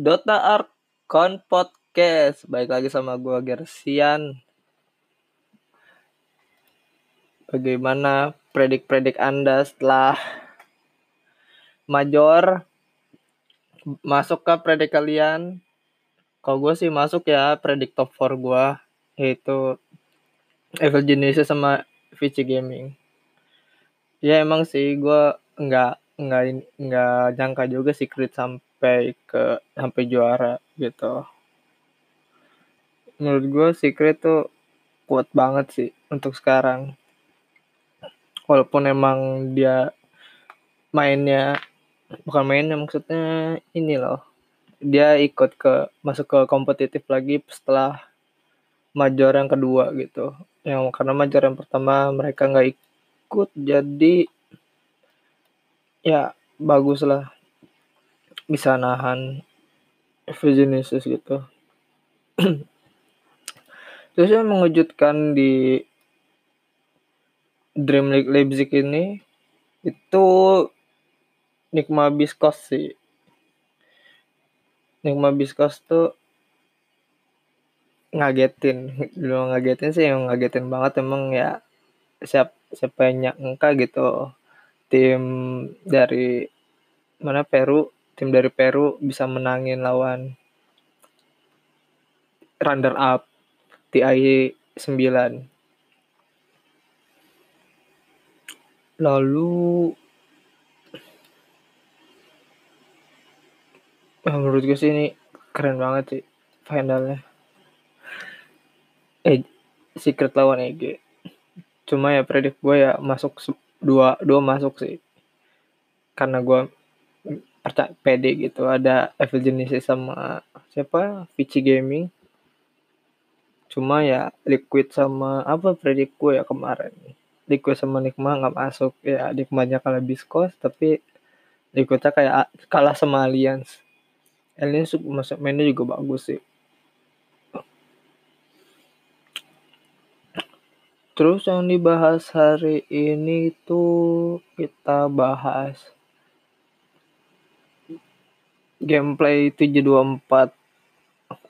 Dota Arkon Podcast. Baik lagi sama gua Gersian. Bagaimana predik-predik Anda setelah major masuk ke predik kalian? Kalau gue sih masuk ya predik top 4 gue yaitu Evil Genesis sama VC Gaming. Ya emang sih gue nggak nggak nggak nyangka juga Secret sampai ke sampai juara gitu. Menurut gue Secret tuh kuat banget sih untuk sekarang. Walaupun emang dia mainnya bukan mainnya maksudnya ini loh dia ikut ke masuk ke kompetitif lagi setelah major yang kedua gitu yang karena major yang pertama mereka nggak ikut jadi ya bagus lah bisa nahan Genesis gitu. Terus yang mengejutkan di Dream League Leipzig ini itu Nikma Biskos sih. Nikma Biskos tuh ngagetin. Dulu ngagetin sih yang ngagetin banget. Emang ya siap siapa yang nyangka gitu. Tim dari mana Peru tim dari Peru bisa menangin lawan runner up TI 9 lalu Nah, menurut gue sih ini keren banget sih finalnya. Eh, Secret lawan EG. Cuma ya predik gue ya masuk dua dua masuk sih. Karena gue percaya pede gitu ada Evil Genesis sama siapa Vici Gaming. Cuma ya Liquid sama apa predik gue ya kemarin. Liquid sama Nikma nggak masuk ya Nikmanya kalah Biskos tapi Liquidnya kayak kalah sama Alliance Alien masuk mainnya juga bagus sih. Terus yang dibahas hari ini tuh kita bahas gameplay 724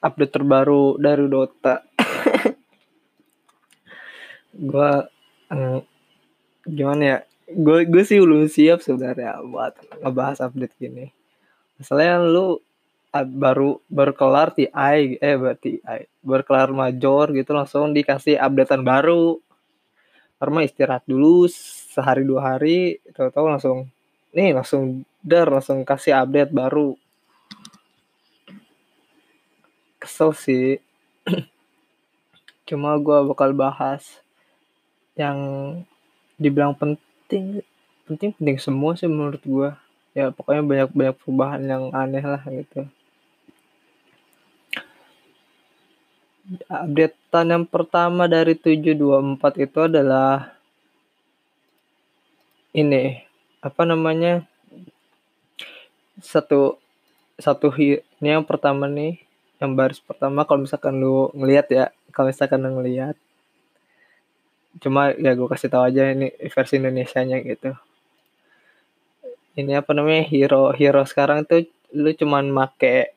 update terbaru dari Dota. gua eh, gimana ya? Gue gue sih belum siap sebenarnya buat ngebahas update gini. Masalahnya lu baru baru kelar TI eh berarti TI baru kelar major gitu langsung dikasih updatean baru karena istirahat dulu sehari dua hari tahu-tahu langsung nih langsung dar langsung kasih update baru kesel sih. Cuma gue bakal bahas yang dibilang penting penting penting semua sih menurut gue ya pokoknya banyak banyak perubahan yang aneh lah gitu. Updatean yang pertama dari 724 itu adalah ini apa namanya? Satu satu ini yang pertama nih yang baris pertama kalau misalkan lu ngelihat ya kalau misalkan lu ngelihat cuma ya gue kasih tahu aja ini versi Indonesia nya gitu. Ini apa namanya hero hero sekarang tuh lu cuman make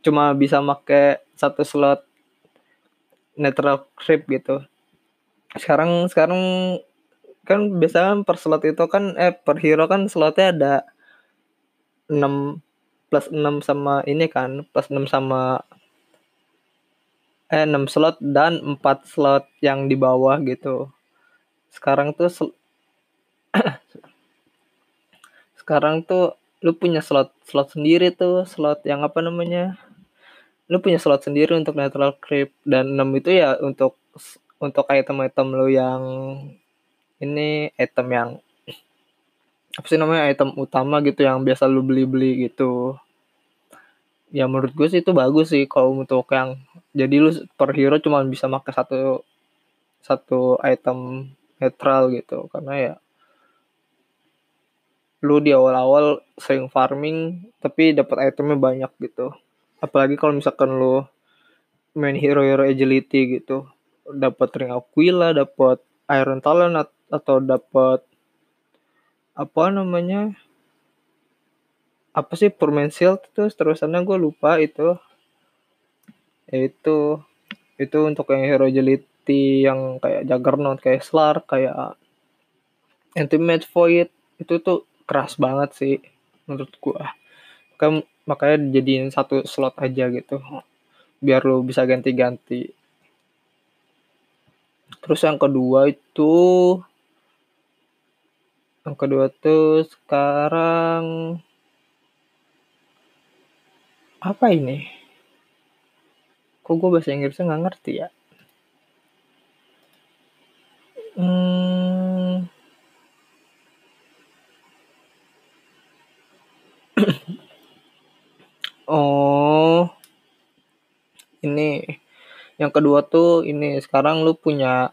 cuma bisa make satu slot netral creep gitu. Sekarang sekarang kan biasanya per slot itu kan eh per hero kan slotnya ada 6 plus 6 sama ini kan plus 6 sama eh 6 slot dan 4 slot yang di bawah gitu. Sekarang tuh sekarang tuh lu punya slot slot sendiri tuh slot yang apa namanya? Lu punya slot sendiri untuk natural creep dan 6 itu ya untuk untuk item-item lu yang ini item yang apa sih namanya item utama gitu yang biasa lu beli-beli gitu. Ya menurut gue sih itu bagus sih kalau untuk yang jadi lu per hero cuma bisa pakai satu satu item netral gitu. Karena ya lu di awal-awal sering farming tapi dapat itemnya banyak gitu. Apalagi kalau misalkan lo main hero hero agility gitu. Dapat ring Aquila dapat Iron Talent atau dapat apa namanya apa sih permain shield terus terusannya gue lupa itu. Itu itu untuk yang hero agility yang kayak Juggernaut kayak Slark kayak Ultimate Void itu tuh keras banget sih menurut gua. Kan makanya jadiin satu slot aja gitu biar lu bisa ganti-ganti. Terus yang kedua itu yang kedua tuh sekarang apa ini? Kok gue bahasa Inggrisnya nggak ngerti ya? Hmm, oh. Ini. Yang kedua tuh ini. Sekarang lu punya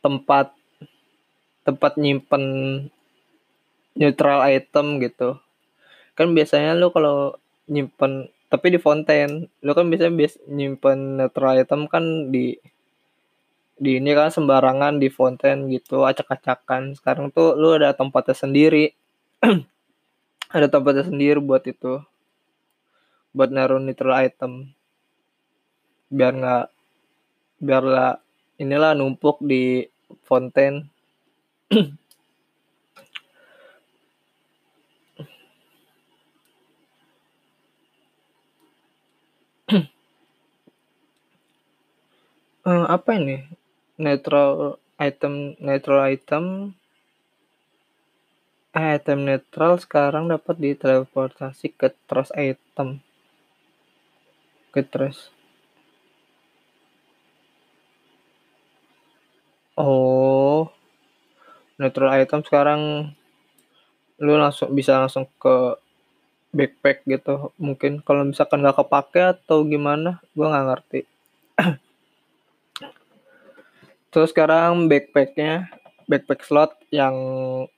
tempat tempat nyimpen neutral item gitu. Kan biasanya lu kalau nyimpen tapi di fonten lu kan biasanya bias nyimpen neutral item kan di di ini kan sembarangan di fonten gitu acak-acakan. Sekarang tuh lu ada tempatnya sendiri. Ada tempatnya sendiri buat itu buat naruh neutral item. Biar nggak biar lah inilah numpuk di fonten uh, apa ini? Netral item netral item. Item netral sekarang dapat diteleportasi ke trust item. Ke trust. Oh netral item sekarang lu langsung bisa langsung ke backpack gitu mungkin kalau misalkan nggak kepake atau gimana gue nggak ngerti Terus sekarang backpacknya, backpack slot yang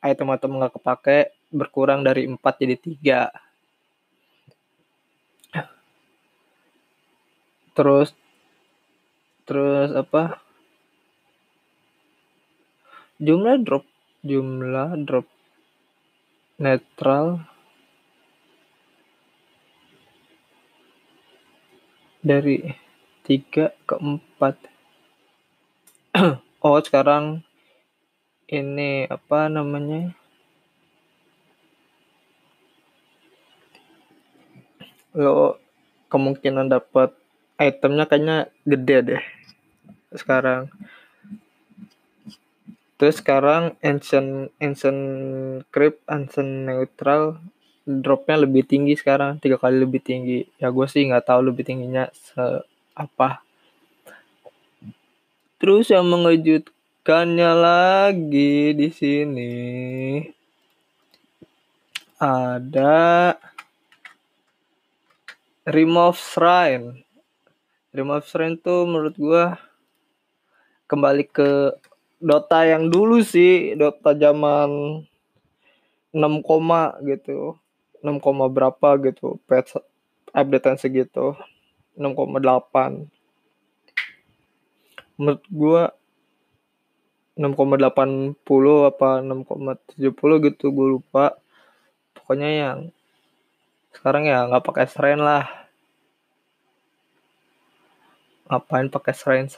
item-item nggak kepake berkurang dari 4 jadi 3. Terus terus apa? Jumlah drop, jumlah drop netral dari 3 ke 4 oh sekarang ini apa namanya? Lo kemungkinan dapat itemnya kayaknya gede deh sekarang terus sekarang ancient ancient crypt ancient neutral dropnya lebih tinggi sekarang tiga kali lebih tinggi ya gue sih nggak tahu lebih tingginya se apa Terus yang mengejutkannya lagi di sini ada remove shrine. Remove shrine tuh menurut gua kembali ke Dota yang dulu sih, Dota zaman 6 koma gitu. 6 koma berapa gitu, patch updatean segitu. 6,8 menurut gua 6,80 apa 6,70 gitu gue lupa pokoknya yang sekarang ya nggak pakai serain lah ngapain pakai serain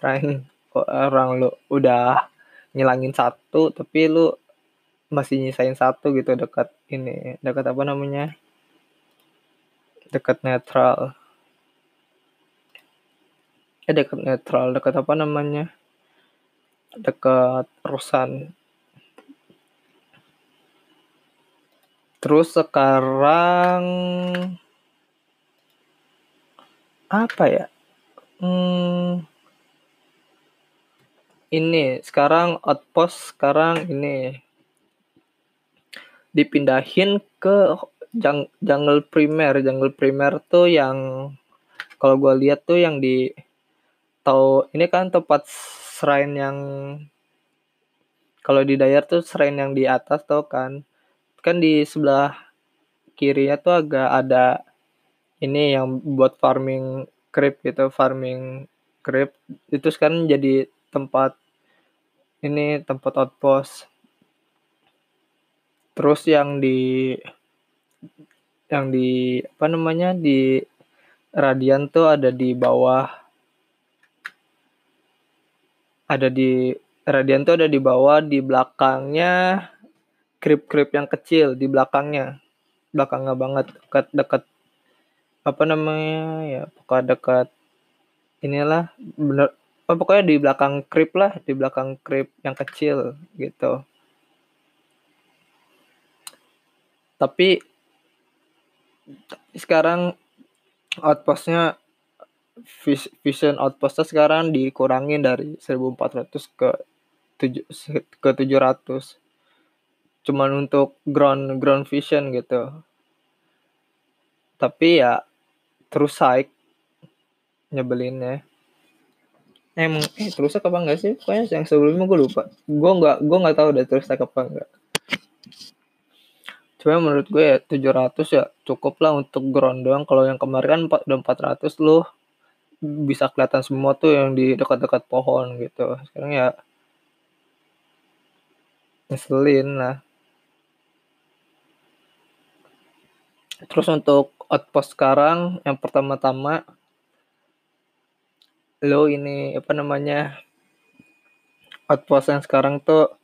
orang lu udah ngilangin satu tapi lu masih nyisain satu gitu dekat ini dekat apa namanya? Dekat netral. Eh dekat netral dekat apa namanya? Dekat Rosan terus sekarang apa ya? Hmm, ini sekarang outpost sekarang ini. Dipindahin ke jungle primer. Jungle primer tuh yang kalau gue lihat tuh yang di tahu ini kan tempat shrine yang kalau di Dayar tuh shrine yang di atas tuh kan? Kan di sebelah kirinya tuh agak ada ini yang buat farming creep gitu farming creep. Itu sekarang jadi tempat ini tempat outpost. Terus yang di yang di apa namanya di Radian tuh ada di bawah. Ada di Radian tuh ada di bawah di belakangnya krip-krip yang kecil di belakangnya. Belakangnya banget dekat dekat apa namanya ya pokoknya dekat inilah bener oh, pokoknya di belakang krip lah di belakang krip yang kecil gitu. Tapi sekarang outpostnya vision outpostnya sekarang dikurangin dari 1400 ke 7 ke 700 cuman untuk ground ground vision gitu. Tapi ya terus saik nyebelin ya emang eh terus apa enggak sih? Pokoknya yang sebelumnya gue lupa. Gue nggak gue nggak tahu udah terus apa enggak. Cuma menurut gue ya 700 ya cukup lah untuk ground doang. Kalau yang kemarin kan udah 400 lu bisa kelihatan semua tuh yang di dekat-dekat pohon gitu. Sekarang ya ngeselin lah. Terus untuk outpost sekarang yang pertama-tama lo ini apa namanya outpost yang sekarang tuh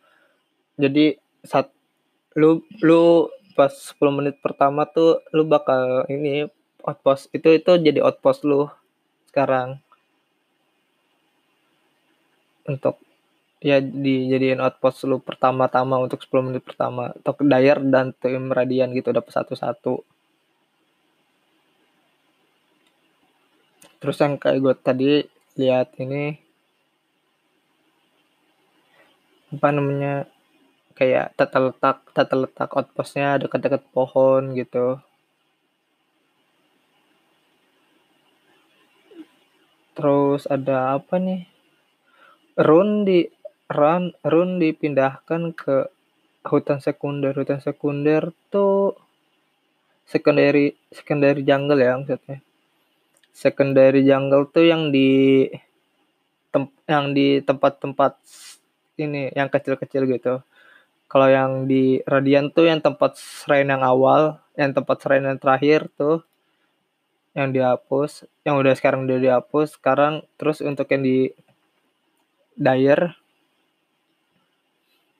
jadi saat lu lu pas 10 menit pertama tuh lu bakal ini outpost itu itu jadi outpost lu sekarang. Untuk ya dijadiin outpost lu pertama-tama untuk 10 menit pertama. Atau Dyer dan tim Radian gitu dapat satu-satu. Terus yang kayak gue tadi lihat ini apa namanya kayak tata letak tata letak outpostnya dekat-dekat pohon gitu. Terus ada apa nih? Run di run run dipindahkan ke hutan sekunder. Hutan sekunder tuh secondary secondary jungle ya maksudnya secondary jungle tuh yang di tem yang di tempat-tempat ini yang kecil-kecil gitu kalau yang di Radian tuh yang tempat shrine yang awal, yang tempat shrine yang terakhir tuh yang dihapus, yang udah sekarang udah dihapus, sekarang terus untuk yang di Dyer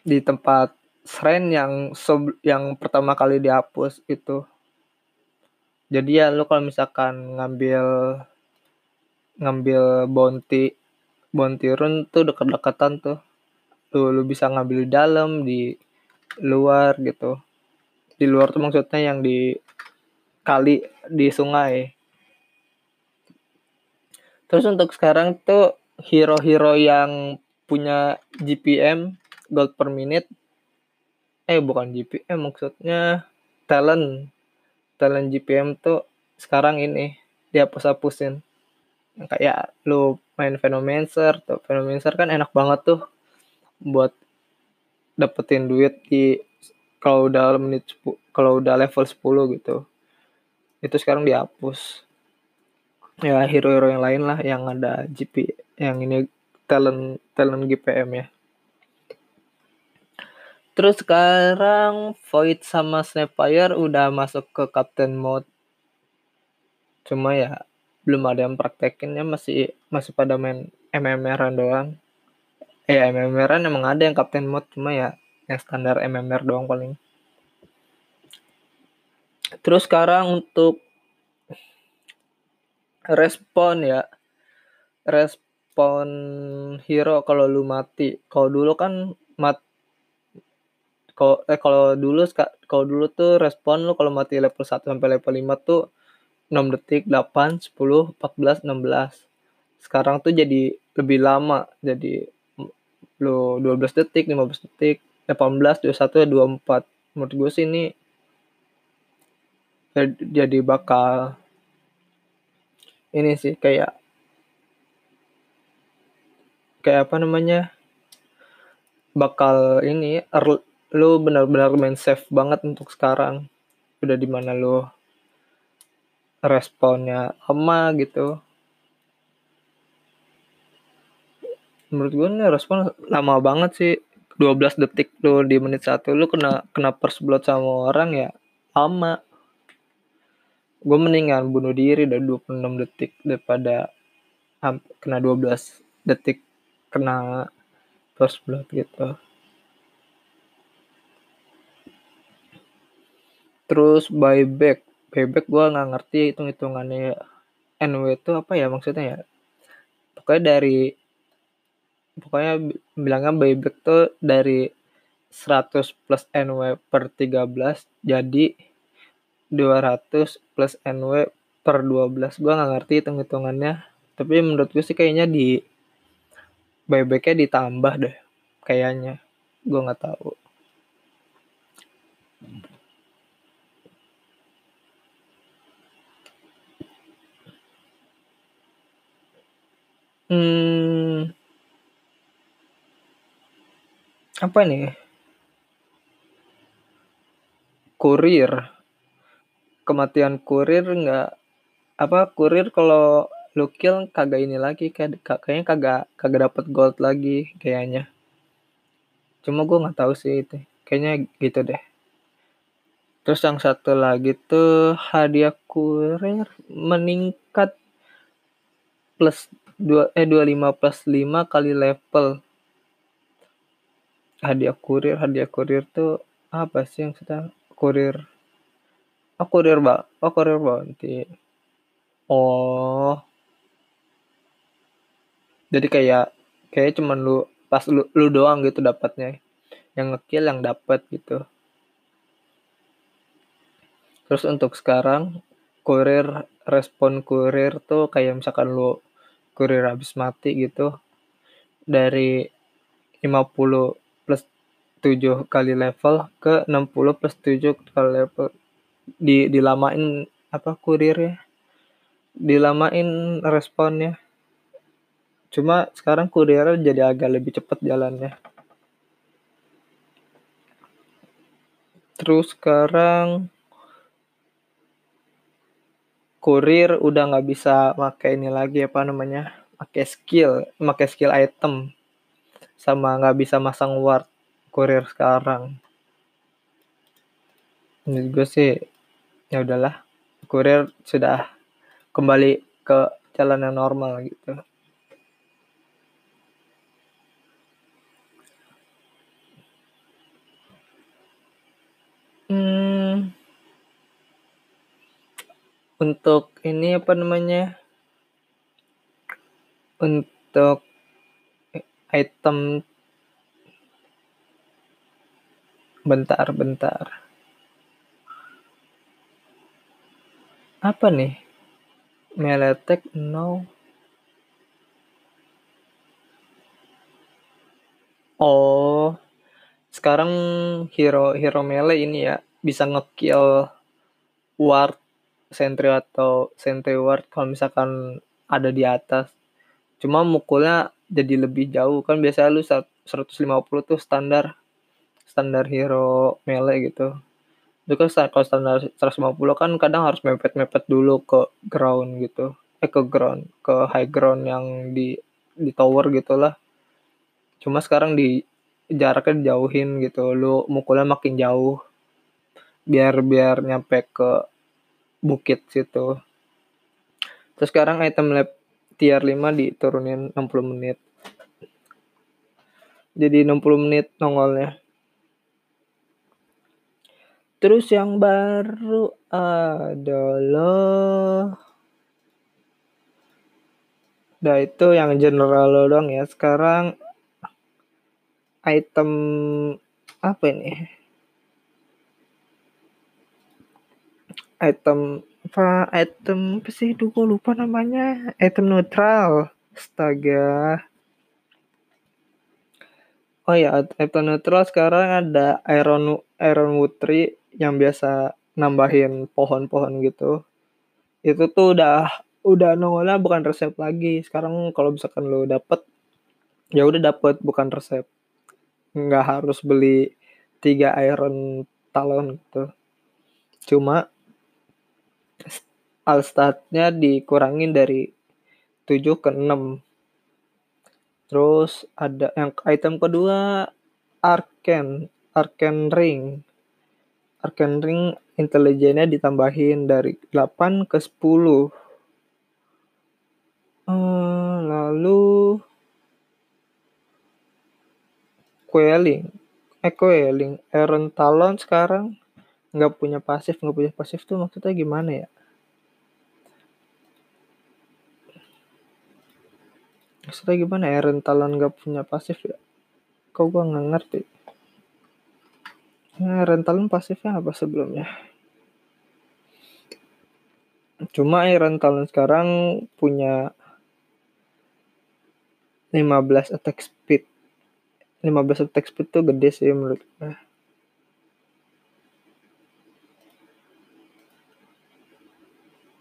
di tempat shrine yang yang pertama kali dihapus itu. Jadi ya lu kalau misalkan ngambil ngambil bounty bounty run tuh dekat-dekatan tuh. Tuh lu bisa ngambil di dalam di luar gitu. Di luar tuh maksudnya yang di kali di sungai. Terus untuk sekarang tuh hero-hero yang punya GPM gold per minute. Eh bukan GPM maksudnya talent talent GPM tuh sekarang ini dihapus-hapusin. Kayak lu main Phenomancer tuh Phenomancer kan enak banget tuh buat dapetin duit di kalau udah menit kalau udah level 10 gitu. Itu sekarang dihapus. Ya hero-hero yang lain lah yang ada GP yang ini talent talent GPM ya terus sekarang Void sama Snapfire udah masuk ke Captain Mode. Cuma ya belum ada yang praktekinnya masih masih pada main MMR doang. Eh MMR emang ada yang Captain Mode cuma ya yang standar MMR doang paling. Terus sekarang untuk respon ya. Respon hero kalau lu mati. Kalau dulu kan mat kalau eh kalau dulu kalau dulu tuh respon lu kalau mati level 1 sampai level 5 tuh 6 detik 8 10 14 16 sekarang tuh jadi lebih lama jadi lu 12 detik 15 detik 18 21 24 menurut gue sih ini jadi bakal ini sih kayak kayak apa namanya bakal ini er, lu benar-benar main safe banget untuk sekarang. Udah di mana lu responnya lama gitu. Menurut gue nih respon lama banget sih. 12 detik lu di menit satu lu kena kena first blood sama orang ya lama. Gue mendingan bunuh diri dari 26 detik daripada kena 12 detik kena first blood gitu terus buyback. Buyback gue nggak ngerti hitung hitungannya NW itu apa ya maksudnya ya? Pokoknya dari pokoknya bilangnya buyback tuh dari 100 plus NW per 13 jadi 200 plus NW per 12 gue nggak ngerti hitung hitungannya tapi menurut gue sih kayaknya di buybacknya ditambah deh kayaknya. Gue nggak tahu hmm. Apa nih kurir. Kematian kurir nggak apa kurir kalau lu kill kagak ini lagi kayak kayaknya kagak kagak dapet gold lagi kayaknya. Cuma gue nggak tahu sih itu. Kayaknya gitu deh. Terus yang satu lagi tuh hadiah kurir meningkat plus dua eh 25 plus 5 kali level. Hadiah kurir hadiah kurir tuh apa sih yang kita kurir. Oh kurir mbak oh kurir bounty. Oh. Jadi kayak kayak cuman lu pas lu, lu doang gitu dapatnya. Yang ngekill yang dapat gitu. Terus untuk sekarang kurir respon kurir tuh kayak misalkan lu kurir habis mati gitu dari 50 plus 7 kali level ke 60 plus 7 kali level. Di dilamain apa kurirnya? Dilamain responnya. Cuma sekarang kurir jadi agak lebih cepat jalannya. Terus sekarang kurir udah nggak bisa pakai ini lagi apa namanya pakai skill pakai skill item sama nggak bisa masang ward kurir sekarang ini gue sih ya udahlah kurir sudah kembali ke jalan yang normal gitu Hmm. Untuk ini apa namanya? Untuk item bentar bentar. Apa nih? Meletek no. Oh, sekarang hero hero melee ini ya bisa ngekill ward sentry atau sentry ward kalau misalkan ada di atas cuma mukulnya jadi lebih jauh. Kan biasa lu 150 tuh standar standar hero melee gitu. Itu kan kalau standar 150 kan kadang harus mepet-mepet dulu ke ground gitu. Eh ke ground ke high ground yang di di tower gitulah cuma sekarang di jaraknya dijauhin gitu. Lu mukulnya makin jauh. Biar biar nyampe ke bukit situ. Terus sekarang item lab tier 5 diturunin 60 menit jadi 60 menit nongolnya terus yang baru adalah Nah itu yang general doang ya. Sekarang item apa ini? Item apa item apa sih? Duh, gue lupa namanya. Item neutral. Astaga. Oh ya, item neutral sekarang ada iron iron tree yang biasa nambahin pohon-pohon gitu. Itu tuh udah udah nongolnya bukan resep lagi. Sekarang kalau misalkan lo dapet ya udah dapet bukan resep nggak harus beli tiga iron talon gitu cuma alstatnya dikurangin dari 7 ke 6 terus ada yang item kedua arken arken ring. Arcane Ring intelijennya ditambahin dari 8 ke 10 uh, lalu Quelling eh Quelling Aaron Talon sekarang nggak punya pasif nggak punya pasif tuh maksudnya gimana ya maksudnya gimana Aaron Talon nggak punya pasif ya? Kok gua nggak ngerti? Nah, Aaron Talon pasifnya apa sebelumnya? Cuma Aaron Talon sekarang punya 15 attack speed. 15 attack speed tuh gede sih menurut gue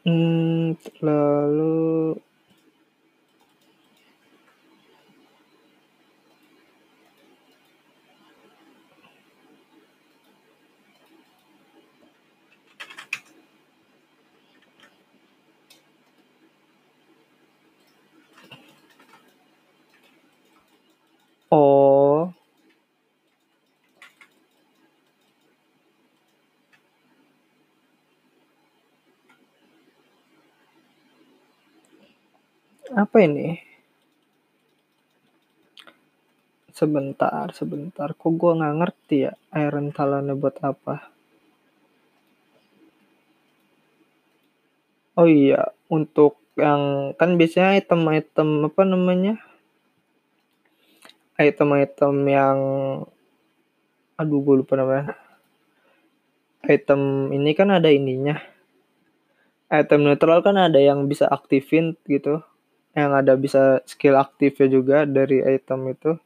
hmm, lalu Oh. Apa ini? Sebentar, sebentar. Kok gua nggak ngerti ya Iron Talonnya buat apa? Oh iya, untuk yang kan biasanya item-item apa namanya? Item-item yang aduh gue lupa namanya. Item ini kan ada ininya. Item neutral kan ada yang bisa aktifin gitu. Yang ada bisa skill aktifnya juga dari item itu.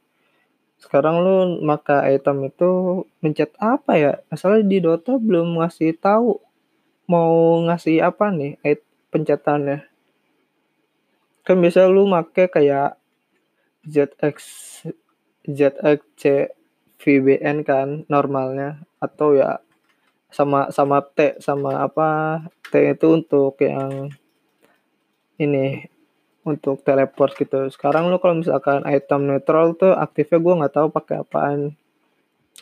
Sekarang lu maka item itu mencet apa ya? Asalnya di Dota belum ngasih tahu mau ngasih apa nih pencetannya. Kan biasa lu make kayak ZX ZXC VBN kan normalnya atau ya sama sama T sama apa T itu untuk yang ini untuk teleport gitu. Sekarang lo kalau misalkan item neutral tuh aktifnya gue nggak tahu pakai apaan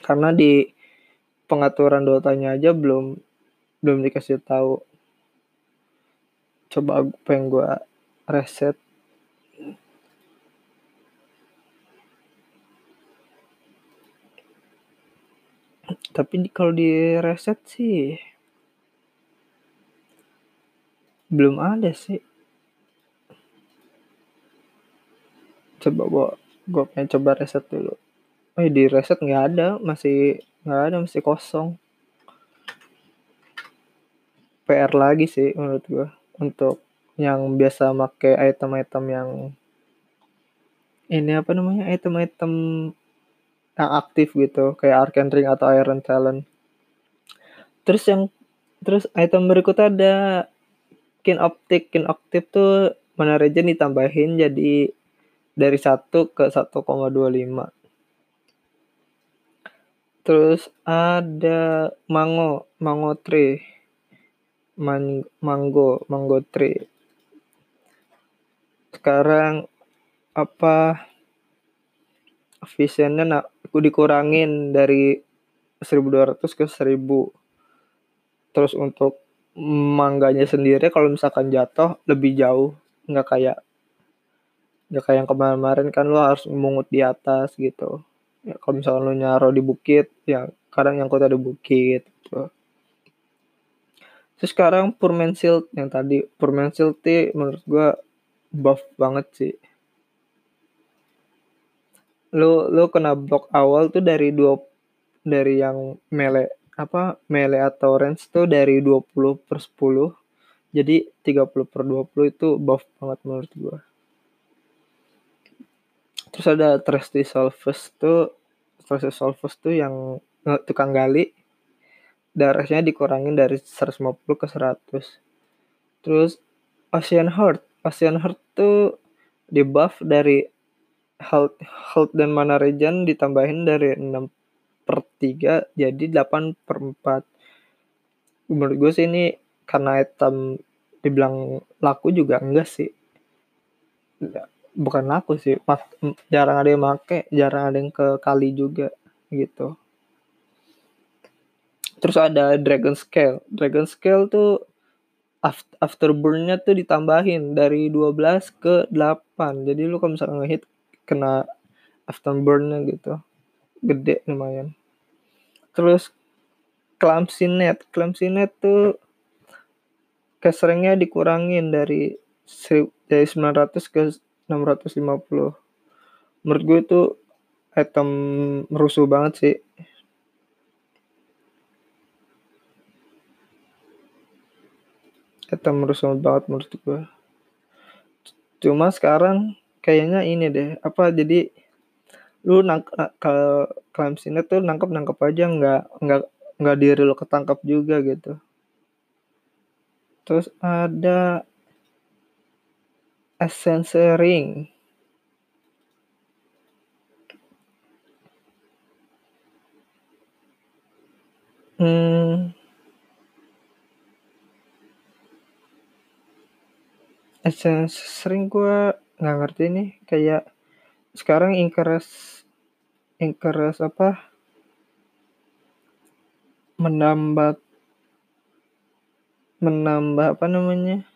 karena di pengaturan dotanya aja belum belum dikasih tahu. Coba pengen gue reset tapi kalau di reset sih belum ada sih. Coba gua gua pengen coba reset dulu. Oh di reset nggak ada masih nggak ada masih kosong. PR lagi sih menurut gua untuk yang biasa make item-item yang ini apa namanya item-item yang aktif gitu kayak Arcane Ring atau Iron Talent terus yang terus item berikutnya ada Kin Optic. Kin Optic tuh mana regen ditambahin jadi dari 1 ke 1,25 terus ada mango mango tree. Man, mango mango tree. Sekarang apa? Visionnya nak dikurangin dari 1200 ke 1000 terus untuk mangganya sendiri kalau misalkan jatuh lebih jauh. Nggak kayak nggak kayak yang kemarin-kemarin kan lo harus mengut di atas gitu. Ya, kalau misalkan lo nyaro di bukit ya kadang yang kota di bukit gitu. Terus sekarang Purman Shield yang tadi. Purman Shield menurut gua buff banget sih lu lu kena block awal tuh dari dua dari yang melee apa melee atau range tuh dari 20 per 10 jadi 30 per 20 itu buff banget menurut gua. Terus ada Trusty Solvus tuh Trusty Solvus tuh yang tukang gali. Darahnya dikurangin dari 150 ke 100 terus Ocean Heart Ocean Heart tuh di buff dari health, health dan mana regen ditambahin dari 6 per 3 jadi 8 per 4 menurut gue sih ini karena item dibilang laku juga enggak sih. Bukan laku sih jarang ada yang make jarang ada yang ke kali juga gitu. Terus ada dragon scale. Dragon scale tuh afterburn-nya tuh ditambahin dari 12 ke 8 jadi lu kalau misalkan ngehit kena afterburn-nya gitu. Gede lumayan. Terus clumsy net. Clumsy net tuh keseringnya dikurangin dari dari 900 ke 650 menurut gue itu item merusuh banget sih. Item merusuh banget menurut gue. Cuma sekarang kayaknya ini deh apa jadi lu nang kalau klaim sini tuh nangkep nangkep aja nggak nggak nggak diri lu ketangkap juga gitu. Terus ada essence ring. Hmm. Essence ring gua nggak ngerti nih kayak sekarang increase increase apa menambah menambah apa namanya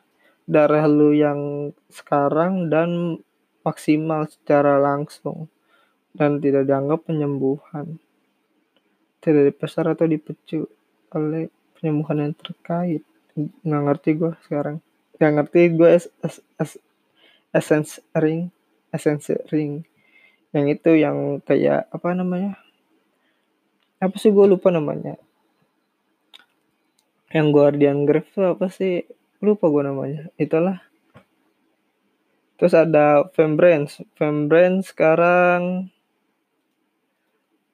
darah lu yang sekarang dan maksimal secara langsung dan tidak dianggap penyembuhan tidak dipesar atau dipecu oleh penyembuhan yang terkait. Nggak ngerti gue sekarang. Nggak ngerti gue essence ring essence ring. Yang itu yang kayak apa namanya? Apa sih gue lupa namanya? Yang Guardian Grave tuh apa sih? Lupa gue namanya. Itulah. Terus ada Fembrance. Fembrance sekarang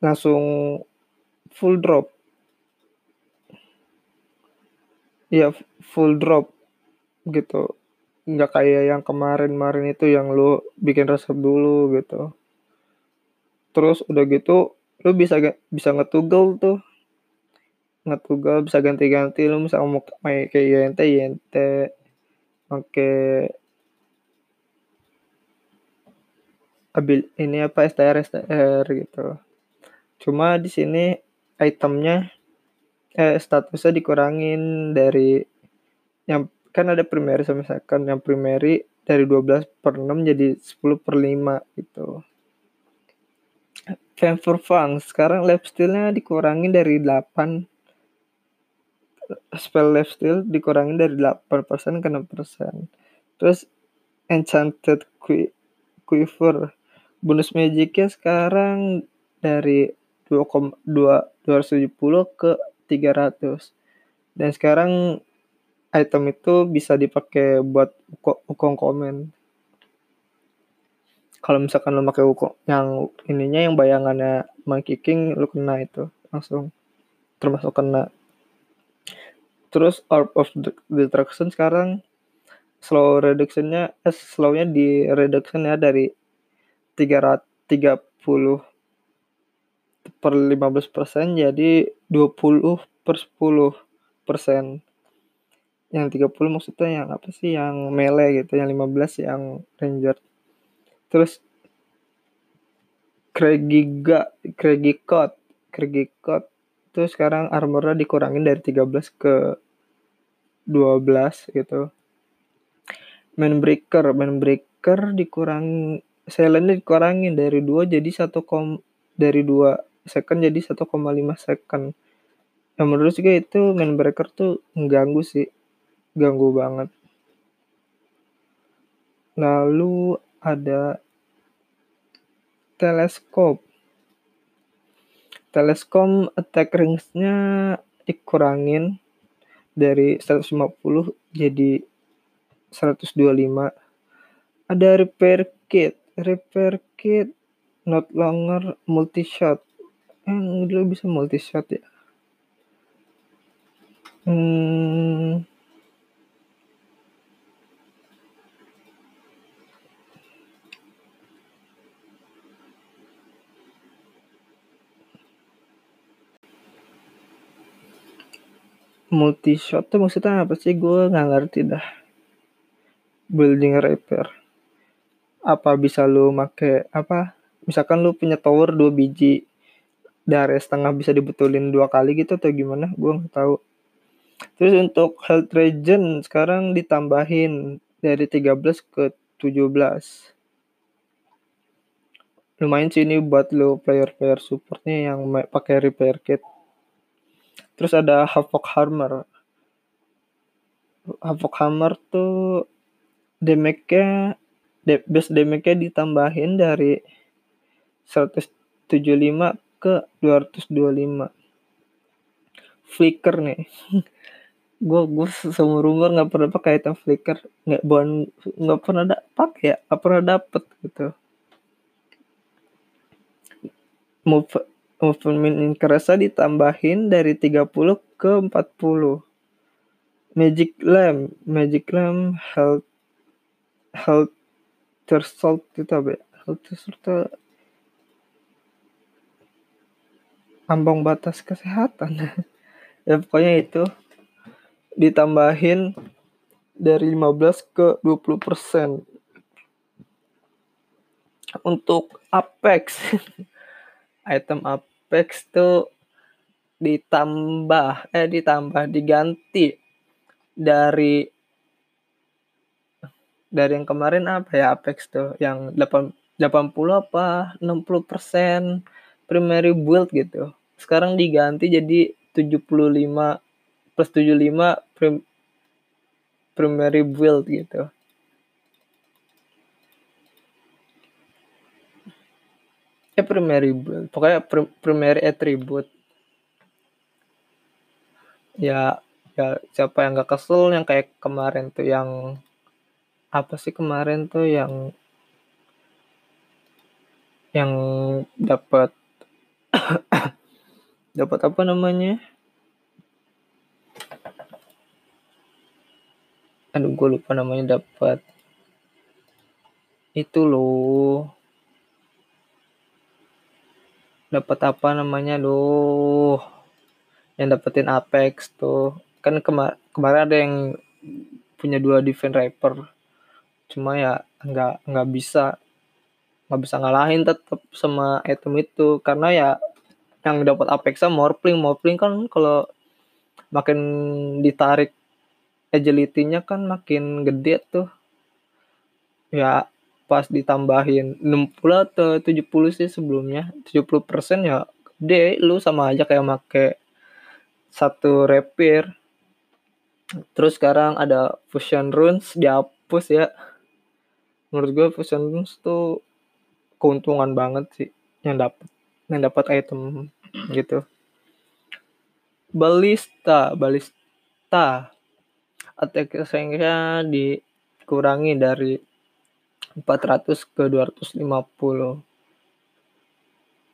langsung full drop. Iya full drop gitu nggak kayak yang kemarin-kemarin itu yang lu bikin resep dulu gitu. Terus udah gitu lu bisa bisa ngetugel tuh. Ngetugal bisa ganti-ganti lu bisa mau kayak YNT YNT oke abil ini apa STR STR gitu. Cuma di sini itemnya eh statusnya dikurangin dari yang kan ada primary sama second yang primary dari 12 per 6 jadi 10 per 5 gitu Fame for fun sekarang lifestyle-nya dikurangin dari 8 spell lifesteal dikurangin dari 8% ke 6%. Terus Enchanted Quiver bonus magicnya sekarang dari 2,270 ke 300. Dan sekarang item itu bisa dipakai buat ukong komen. Kalau misalkan lo pakai ukong yang ininya yang bayangannya Monkey King lo kena itu langsung. Termasuk kena. Terus Orb of Destruction sekarang slow reductionnya eh, slownya di reduction ya dari 330 per 15 persen jadi 20 per 10 persen yang 30 maksudnya yang apa sih? Yang melee gitu yang 15 yang ranger. Terus Code Craigie Code itu sekarang armornya dikurangin dari 13 ke 12 gitu. Main breaker main breaker dikurang silentnya dikurangin dari 2 jadi 1 kom dari 2 second jadi 1,5 second. Yang menurut juga itu main breaker tuh mengganggu sih ganggu banget. Lalu ada teleskop. Teleskop attack rings-nya dikurangin dari 150 jadi 125 ada repair kit. Repair kit not longer multi shot yang dulu bisa multi shot ya? Hmm, multi shot tuh maksudnya apa sih? Gue nggak ngerti dah. Building repair. Apa bisa lu make apa? Misalkan lu punya tower dua biji dari setengah bisa dibetulin dua kali gitu atau gimana? Gue nggak tahu. Terus untuk health regen sekarang ditambahin dari 13 ke 17 lumayan sih ini buat lo player-player supportnya yang pakai repair kit terus ada Havoc Hammer. Havoc Hammer tuh damage-nya base damage-nya ditambahin dari 175 ke 225 flicker nih. Gue gue seumur umur nggak pernah pakai item flicker. Nggak bon nggak pernah ada pakai ya. Nggak pernah dapet gitu. Move movement increase ditambahin dari 30 ke 40 magic lamp magic lamp health health threshold itu apa ya? Health threshold ambang batas kesehatan. Ya pokoknya itu ditambahin dari 15 ke 20 persen. Untuk Apex item Apex tuh ditambah eh ditambah diganti dari dari yang kemarin apa ya Apex tuh yang 8 80 apa 60 persen primary build gitu sekarang diganti jadi 75 plus 75 prim, primary build gitu. Ya primary pokoknya prim, primary attribute. Ya, ya siapa yang gak kesel yang kayak kemarin tuh yang apa sih kemarin tuh yang yang dapat dapat apa namanya? Aduh gue lupa namanya dapat itu loh dapat apa namanya? Loh yang dapetin Apex tuh. Kan kemar kemarin ada yang punya dua defense rapper. Cuma ya nggak nggak bisa nggak bisa ngalahin tetap sama item itu. Karena ya yang dapat Apex Morphling. Morphling kan kalau makin ditarik agility-nya kan makin gede tuh. Ya pas ditambahin 60 atau 70 sih sebelumnya 70% ya gede lu sama aja kayak make satu repair terus sekarang ada fusion runes dihapus ya. Menurut gue fusion runes tuh keuntungan banget sih yang dapat yang dapat item gitu. Balista balista attack nya dikurangi dari 400 ke 250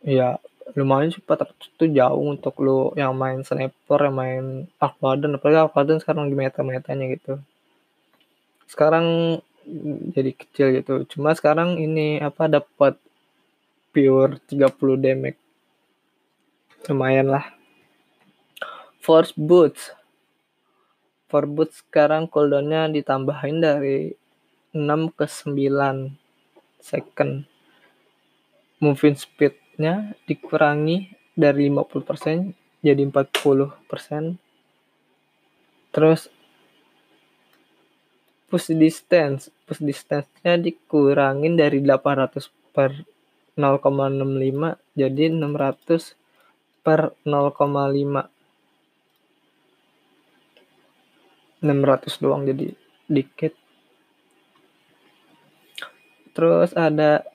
ya lumayan sih 400 itu jauh untuk lo yang main sniper yang main Aquaden apalagi Aquaden sekarang di meta-metanya gitu. Sekarang jadi kecil gitu. Cuma sekarang ini apa dapat pure 30 damage. Lumayan lah. Force boots. Force boots sekarang cooldownnya ditambahin dari 6 ke 9 second. Moving speednya dikurangi dari 50% jadi 40% terus push distance. Push distance-nya dikurangin dari 800 per 0,65 jadi 600 per 0,5 600 doang jadi dikit terus ada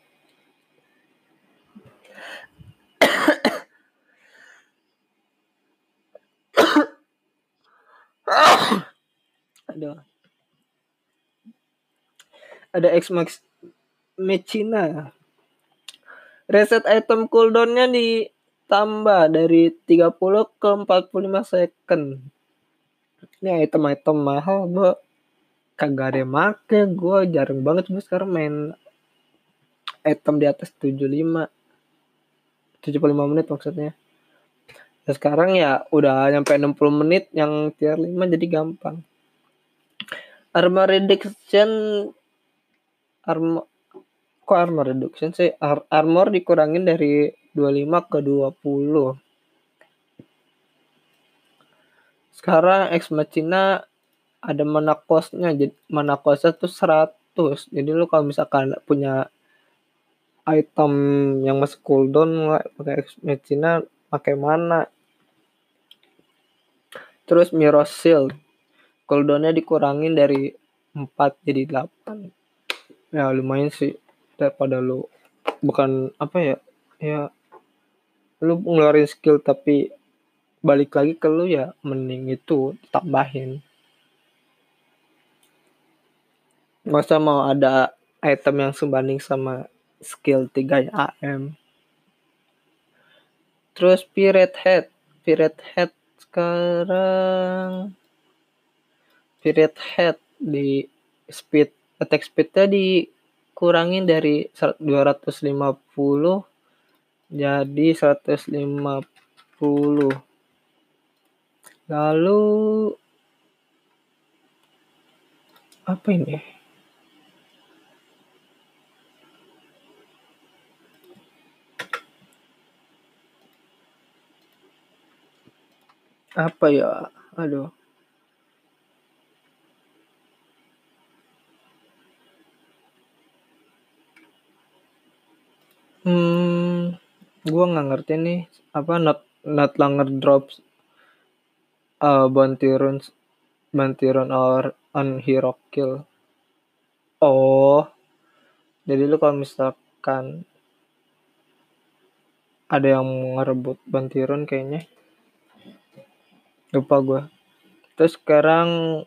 ada ada X Max Mechina. Reset item cooldownnya ditambah dari 30 ke 45 second. Ini item-item mahal gue kagak ada yang make gue jarang banget gue sekarang main item di atas 75 75 menit maksudnya. Nah, sekarang ya udah nyampe 60 menit yang tier 5 jadi gampang. Armor reduction armor kok armor reduction sih? Ar armor dikurangin dari 25 ke 20. Sekarang Ex Machina ada mana costnya? Jadi mana costnya tuh 100 jadi lu kalau misalkan punya item yang masih cooldown pakai Ex Machina pakai mana? Terus Mirror Shield. Cooldownnya dikurangin dari 4 jadi 8 ya lumayan sih. Daripada lu bukan apa ya ya lu ngeluarin skill tapi balik lagi ke lu ya mending itu tambahin masa mau ada item yang sebanding sama skill 3 AM terus Pirate Head. Pirate Head sekarang. Pirate Head di speed attack speednya dikurangin dari 250 jadi 150 lalu apa ini apa ya? Aduh. Hmm gua nggak ngerti nih. Apa not not longer drops uh, bounty runes bounty rune or on hero kill. Oh jadi lu kalau misalkan ada yang ngerebut bounty rune kayaknya lupa gua terus sekarang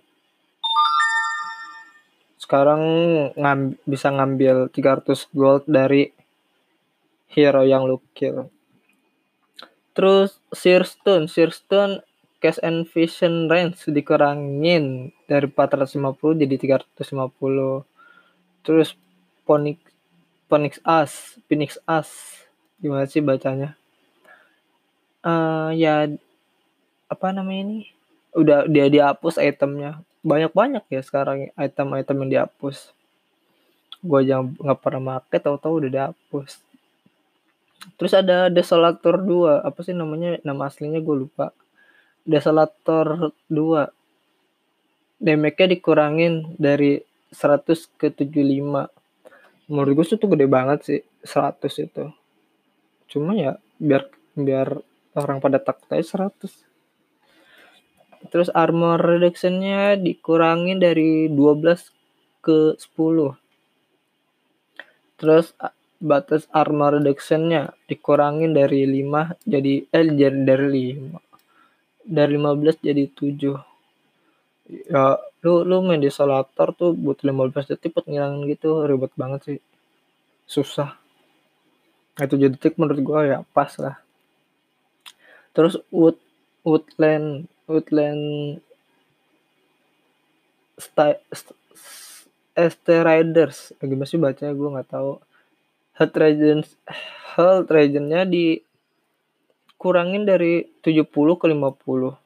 sekarang ngam, bisa ngambil 300 gold dari hero yang lu kill. Terus Searstone, Searstone Cash and Vision Range dikurangin dari 450 jadi 350. Terus Phoenix Phoenix As, Phoenix As. Gimana sih bacanya? Uh, ya apa namanya ini? Udah dia dihapus itemnya. Banyak-banyak ya sekarang item-item yang dihapus. Gue aja nggak pernah make tahu-tahu udah dihapus Terus ada Desolator 2. Apa sih namanya? Nama aslinya gue lupa. Desolator 2. Damage-nya dikurangin dari 100 ke 75. Menurut gue itu gede banget sih 100 itu. Cuma ya biar biar orang pada takut aja 100. Terus armor reduction-nya dikurangin dari 12 ke 10. Terus batas armor reduction-nya dikurangin dari 5 jadi eh jadi dari 5 dari 15 jadi 7 ya lu lu main di solator tuh buat 15 detik buat ngilangin gitu. Ribet banget sih. Susah. Itu jadi detik menurut gua ya pas lah. Terus wood woodland woodland ST Riders. Gimana sih baca gue nggak tahu. Health regen health regennya dikurangin dari 70 ke 50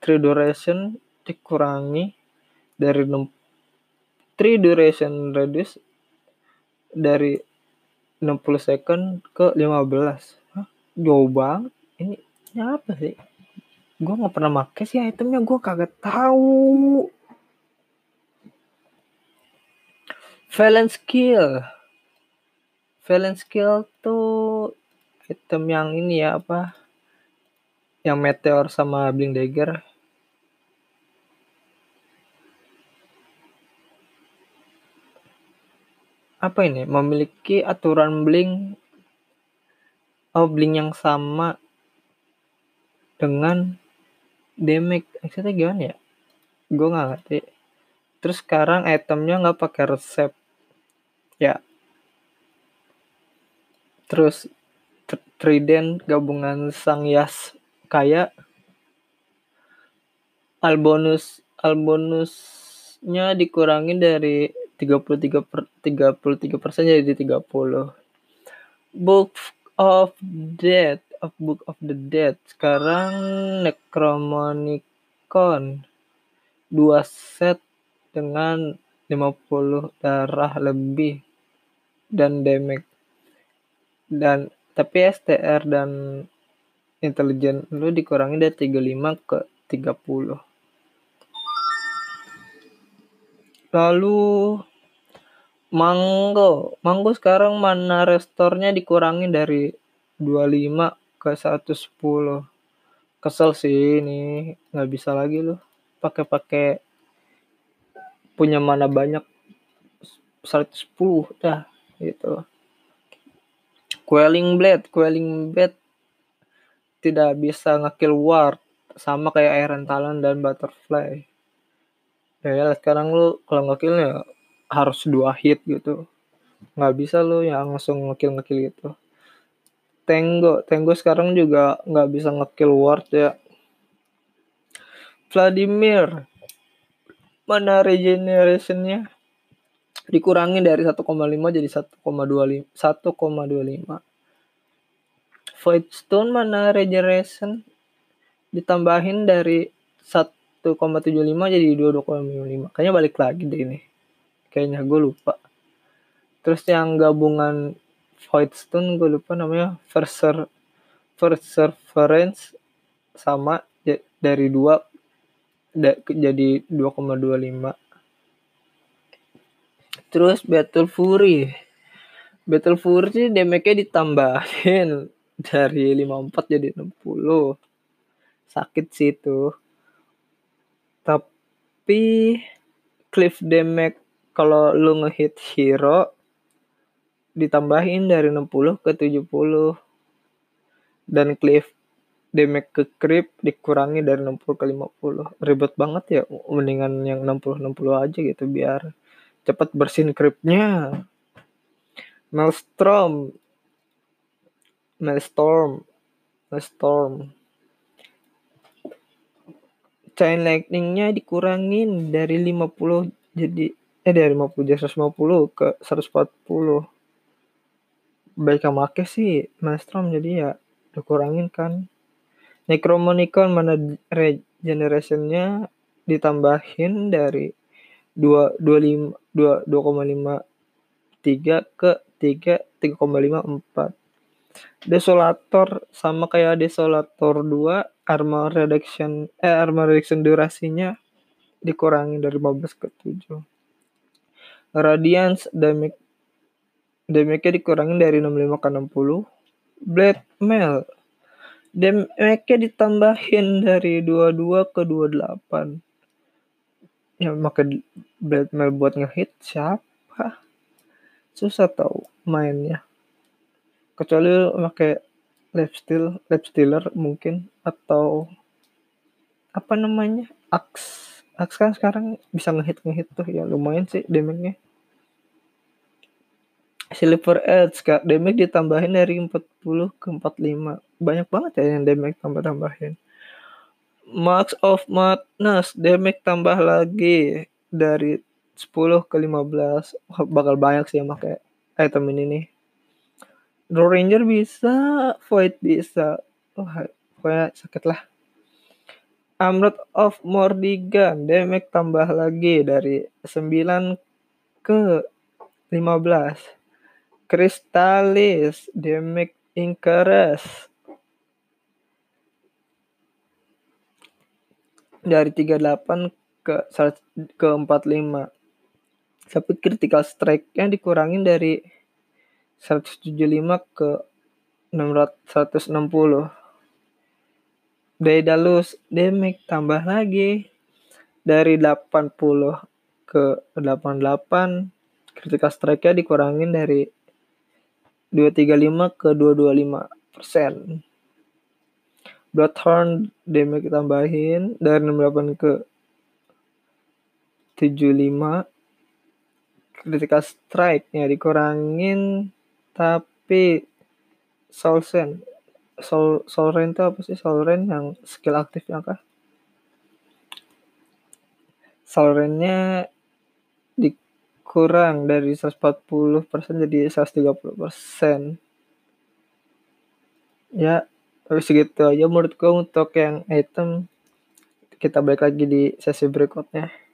tree duration dikurangi dari 6 tree duration reduce dari 60 second ke 15 Hah? jauh banget. Ini, ini apa sih gue nggak pernah make sih itemnya gue kagak tahu. Valence skill. Valence skill tuh item yang ini ya apa? Yang meteor sama bling dagger. Apa ini? Memiliki aturan bling oh bling yang sama dengan damage maksudnya gimana ya? Gue nggak ngerti. Terus sekarang itemnya nggak pakai resep. Ya. Terus Trident gabungan Sang Yas kaya. Albonus albonusnya dikurangin dari 33 per 33 persen jadi 30 Book of Dead of Book of the Dead. Sekarang Necromonicon. Dua set dengan 50 darah lebih dan damage. Dan tapi STR dan intelijen lu dikurangi dari 35 ke 30 lalu Mango. Mango sekarang mana restornya dikurangi dari 25 ke 110 kesel sih ini nggak bisa lagi lu pakai-pakai punya mana banyak 110 dah gitu Quelling Blade, Quelling Blade tidak bisa ngekill ward sama kayak Iron Talon dan Butterfly. Ya, ya sekarang lu kalau ngekill ya harus dua hit gitu. Nggak bisa lu yang langsung ngekill ngekill gitu. Tango, Tango sekarang juga nggak bisa ngekill ward ya. Vladimir, mana regenerationnya? dikurangi dari 1,5 jadi 1,25 1,25 Void Stone mana regeneration ditambahin dari 1,75 jadi 22,5 kayaknya balik lagi deh ini. Kayaknya gue lupa. Terus yang gabungan Void Stone gue lupa namanya Verser Perseverance sama dari 2 jadi 2,25 Terus Battle Fury. Battle Fury damage-nya ditambahin dari 54 jadi 60. Sakit sih itu. Tapi cliff damage kalau lu ngehit hero ditambahin dari 60 ke 70. Dan cliff damage ke creep dikurangi dari 60 ke 50. Ribet banget ya. Mendingan yang 60-60 aja gitu biar cepat bersihin kripnya Maelstrom Maelstrom Maelstrom chain lightningnya dikurangin dari 50 jadi eh dari 50 jadi 150 ke 140 baik make sih Maelstrom jadi ya dikurangin kan. Necromonicon mana regenerationnya ditambahin dari dua dua lima dua dua koma lima tiga ke tiga tiga koma lima empat. Desolator sama kayak Desolator dua armor reduction eh armor reduction durasinya dikurangi dari 15 ke 7 Radiance damage damage-nya dikurangi dari 65 ke 60 Blade Mail. Damage-nya ditambahin dari 22 ke 28 ya pakai Blackmail buat ngehit siapa? Susah tau mainnya. Kecuali pakai lifesteal stealer mungkin atau apa namanya? Aks aks kan sekarang bisa ngehit ngehit tuh ya lumayan sih damage-nya Silver Edge kak. Damage ditambahin dari 40 ke 45 banyak banget ya yang damage tambah tambahin Max of Madness damage tambah lagi dari 10 ke 15 bakal banyak sih yang pakai item ini nih. Draw Ranger bisa Void bisa. Wah pokoknya sakit lah. Amrod of Mordigan damage tambah lagi dari 9 ke 15 Crystallis damage increase dari 38 ke ke 45. Tapi critical strike-nya dikurangin dari 175 ke 600, 160. Daedalus damage tambah lagi dari 80 ke 88 critical strike-nya dikurangin dari 235 ke 225 persen. Bloodhorn damage tambahin dari 68 ke 75 critical strike nya dikurangin tapi Solsen Sol Solren itu apa sih? Solren yang skill aktifnya kah? Solrennya dikurang dari 140% jadi 130% ya tapi segitu aja menurutku untuk yang item. Kita balik lagi di sesi berikutnya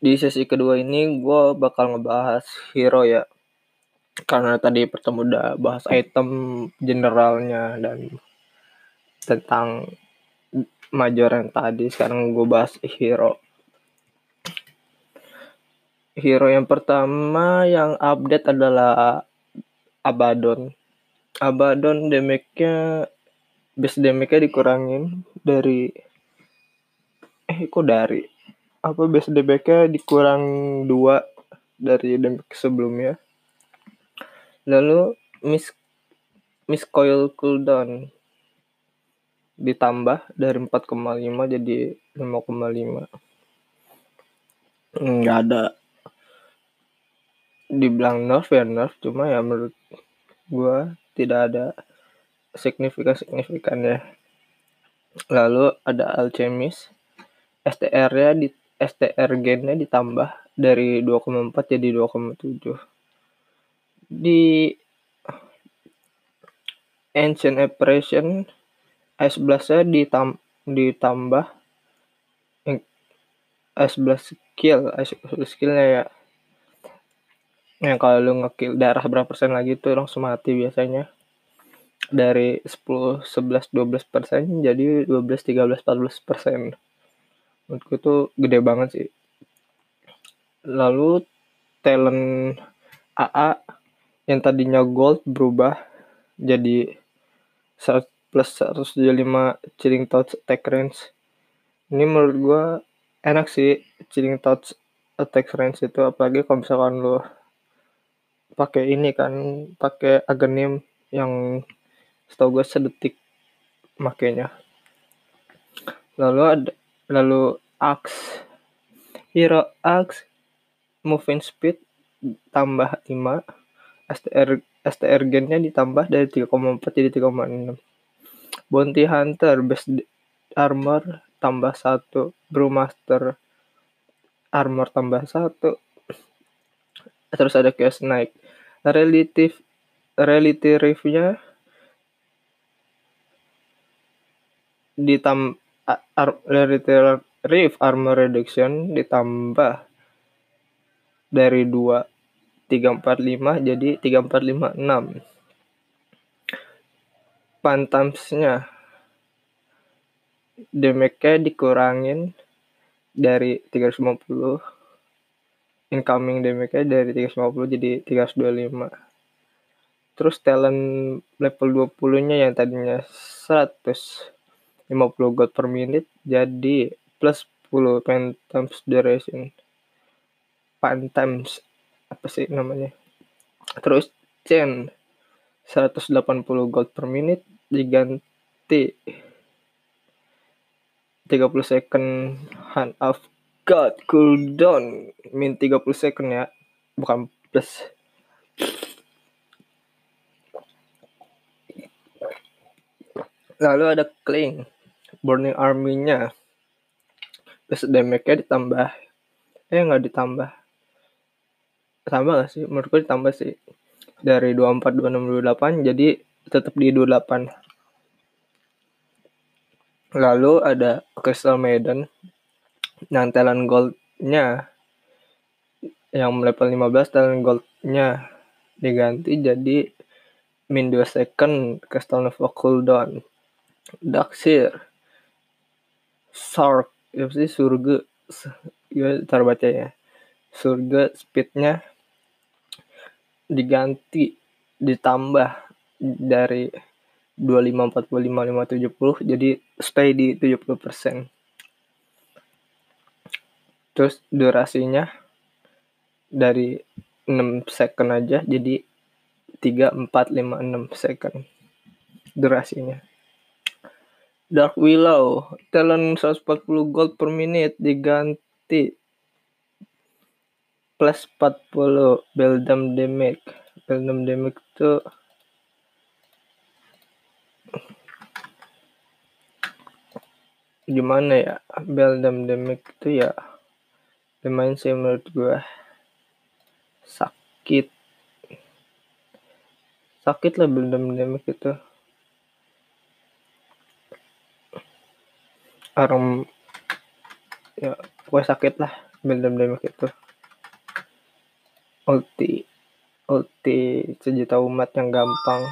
di sesi kedua ini gue bakal ngebahas hero ya. Karena tadi pertama udah bahas item generalnya dan tentang major yang tadi. Sekarang gue bahas hero. Hero yang pertama yang update adalah Abaddon. Abaddon damage-nya base damage-nya dikurangin dari eh kok dari apa base damage-nya dikurang dua dari damage sebelumnya? Lalu miss miss coil cooldown ditambah dari 4,5 jadi 5,5 nggak ada. Dibilang nerf ya nerf cuma ya menurut gua tidak ada signifikan signifikannya lalu ada alchemist. STR nya di STR gennya ditambah dari 2,4 jadi 2,7 di Ancient Operation Ice Blast-nya ditam ditambah Ice Blast skill Ice Blast skillnya ya. Yang kalau lu ngekill darah berapa persen lagi tuh langsung mati biasanya. Dari 10, 11, 12 persen jadi 12, 13, 14 persen menurutku tuh gede banget sih. Lalu talent AA yang tadinya gold berubah jadi plus 175 chilling touch attack range. Ini menurut gua enak sih chilling touch attack range itu. Apalagi kalau misalkan lo pakai ini kan pakai aghanim yang setahu gue sedetik makainya. Lalu ada lalu Axe Hero Axe moving speed tambah 5 STR STR gennya ditambah dari 3,4 jadi 3,6 Bounty Hunter best armor tambah 1 Brewmaster armor tambah 1 terus ada Chaos Knight. Relative reality riff-nya ditam Reef Armor Reduction ditambah dari 2 345 jadi 3456 pantamsnya damage-nya dikurangin dari 350 incoming damage-nya dari 350 jadi 325 terus talent level 20 nya yang tadinya 100 50 gold per minute jadi plus 10 times duration. Times apa sih namanya? Terus chain 180 gold per minute diganti 30 second hand of god cooldown min 30 second ya bukan plus. Lalu ada cling Burning Army-nya. Terus damage-nya ditambah. Eh nggak ditambah. Tambah gak sih? Menurutku ditambah sih. Dari 24 26 28 jadi tetap di 28 lalu ada Crystal Maiden. Yang talent goldnya. Yang level 15 talent goldnya diganti jadi min 2 second Crystal Nova cooldown. Darkseer Sark ya sih surga ya cara baca ya. Surga speednya diganti ditambah dari 25 45 5 70 jadi stay di 70 persen. Terus durasinya dari 6 second aja jadi 3 4 5 6 second durasinya Dark Willow, talent 140 gold per menit diganti plus 40 Beldam damage. Beldam damage itu gimana ya? Beldam damage itu ya lumayan sih menurut gue sakit sakit lah Beldam damage itu orang ya gue sakit lah damage itu. Ulti ulti sejuta umat yang gampang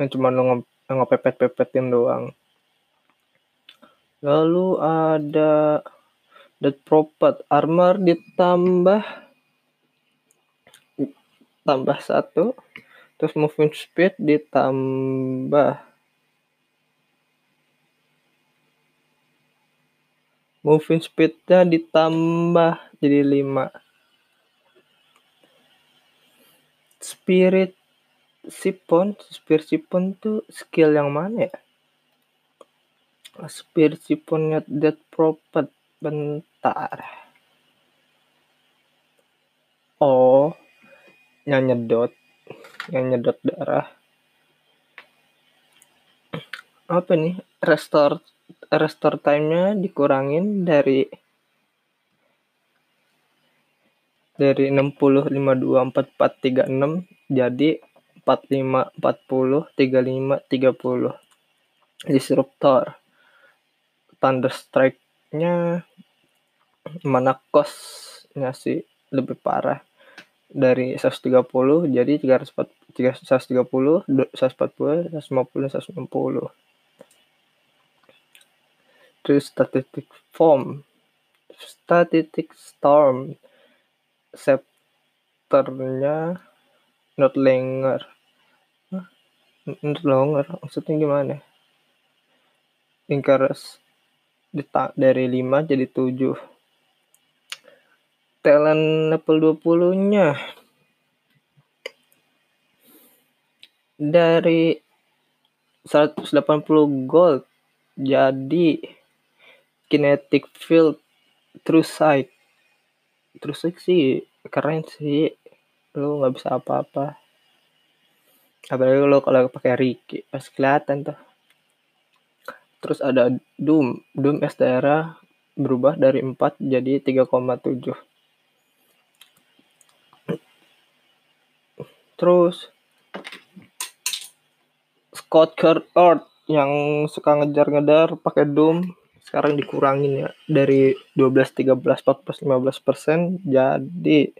yang cuma lo nge ngepepet-pepetin doang. Lalu ada Dead Prophet armor ditambah tambah satu terus movement speed ditambah moving speednya ditambah jadi 5 spirit sipon spirit sipon tuh skill yang mana ya? Spirit siponnya dead prophet bentar. Oh yang nyedot yang nyedot darah. Apa nih? Restore restore time-nya dikurangin dari dari 60 52 44 36 jadi 45 40 35 30 disruptor. Thunder strike-nya mana cost-nya sih? Lebih parah. Dari 130 jadi 340 130 140 150 160 terus static form. Static storm. Scepternya not longer. Not longer maksudnya gimana? Increase dari 5 jadi 7 talent level 20 nya dari 180 gold jadi kinetic field true sight. Terus sih keren sih. Lu nggak bisa apa-apa. Apalagi lo kalau pakai Ricky pas kelihatan tuh. Terus ada Doom. Doom S daerah berubah dari 4 jadi 3,7 terus Scott Earth yang suka ngejar-ngejar pakai Doom sekarang dikurangin ya. Dari 12 13 14 15 persen jadi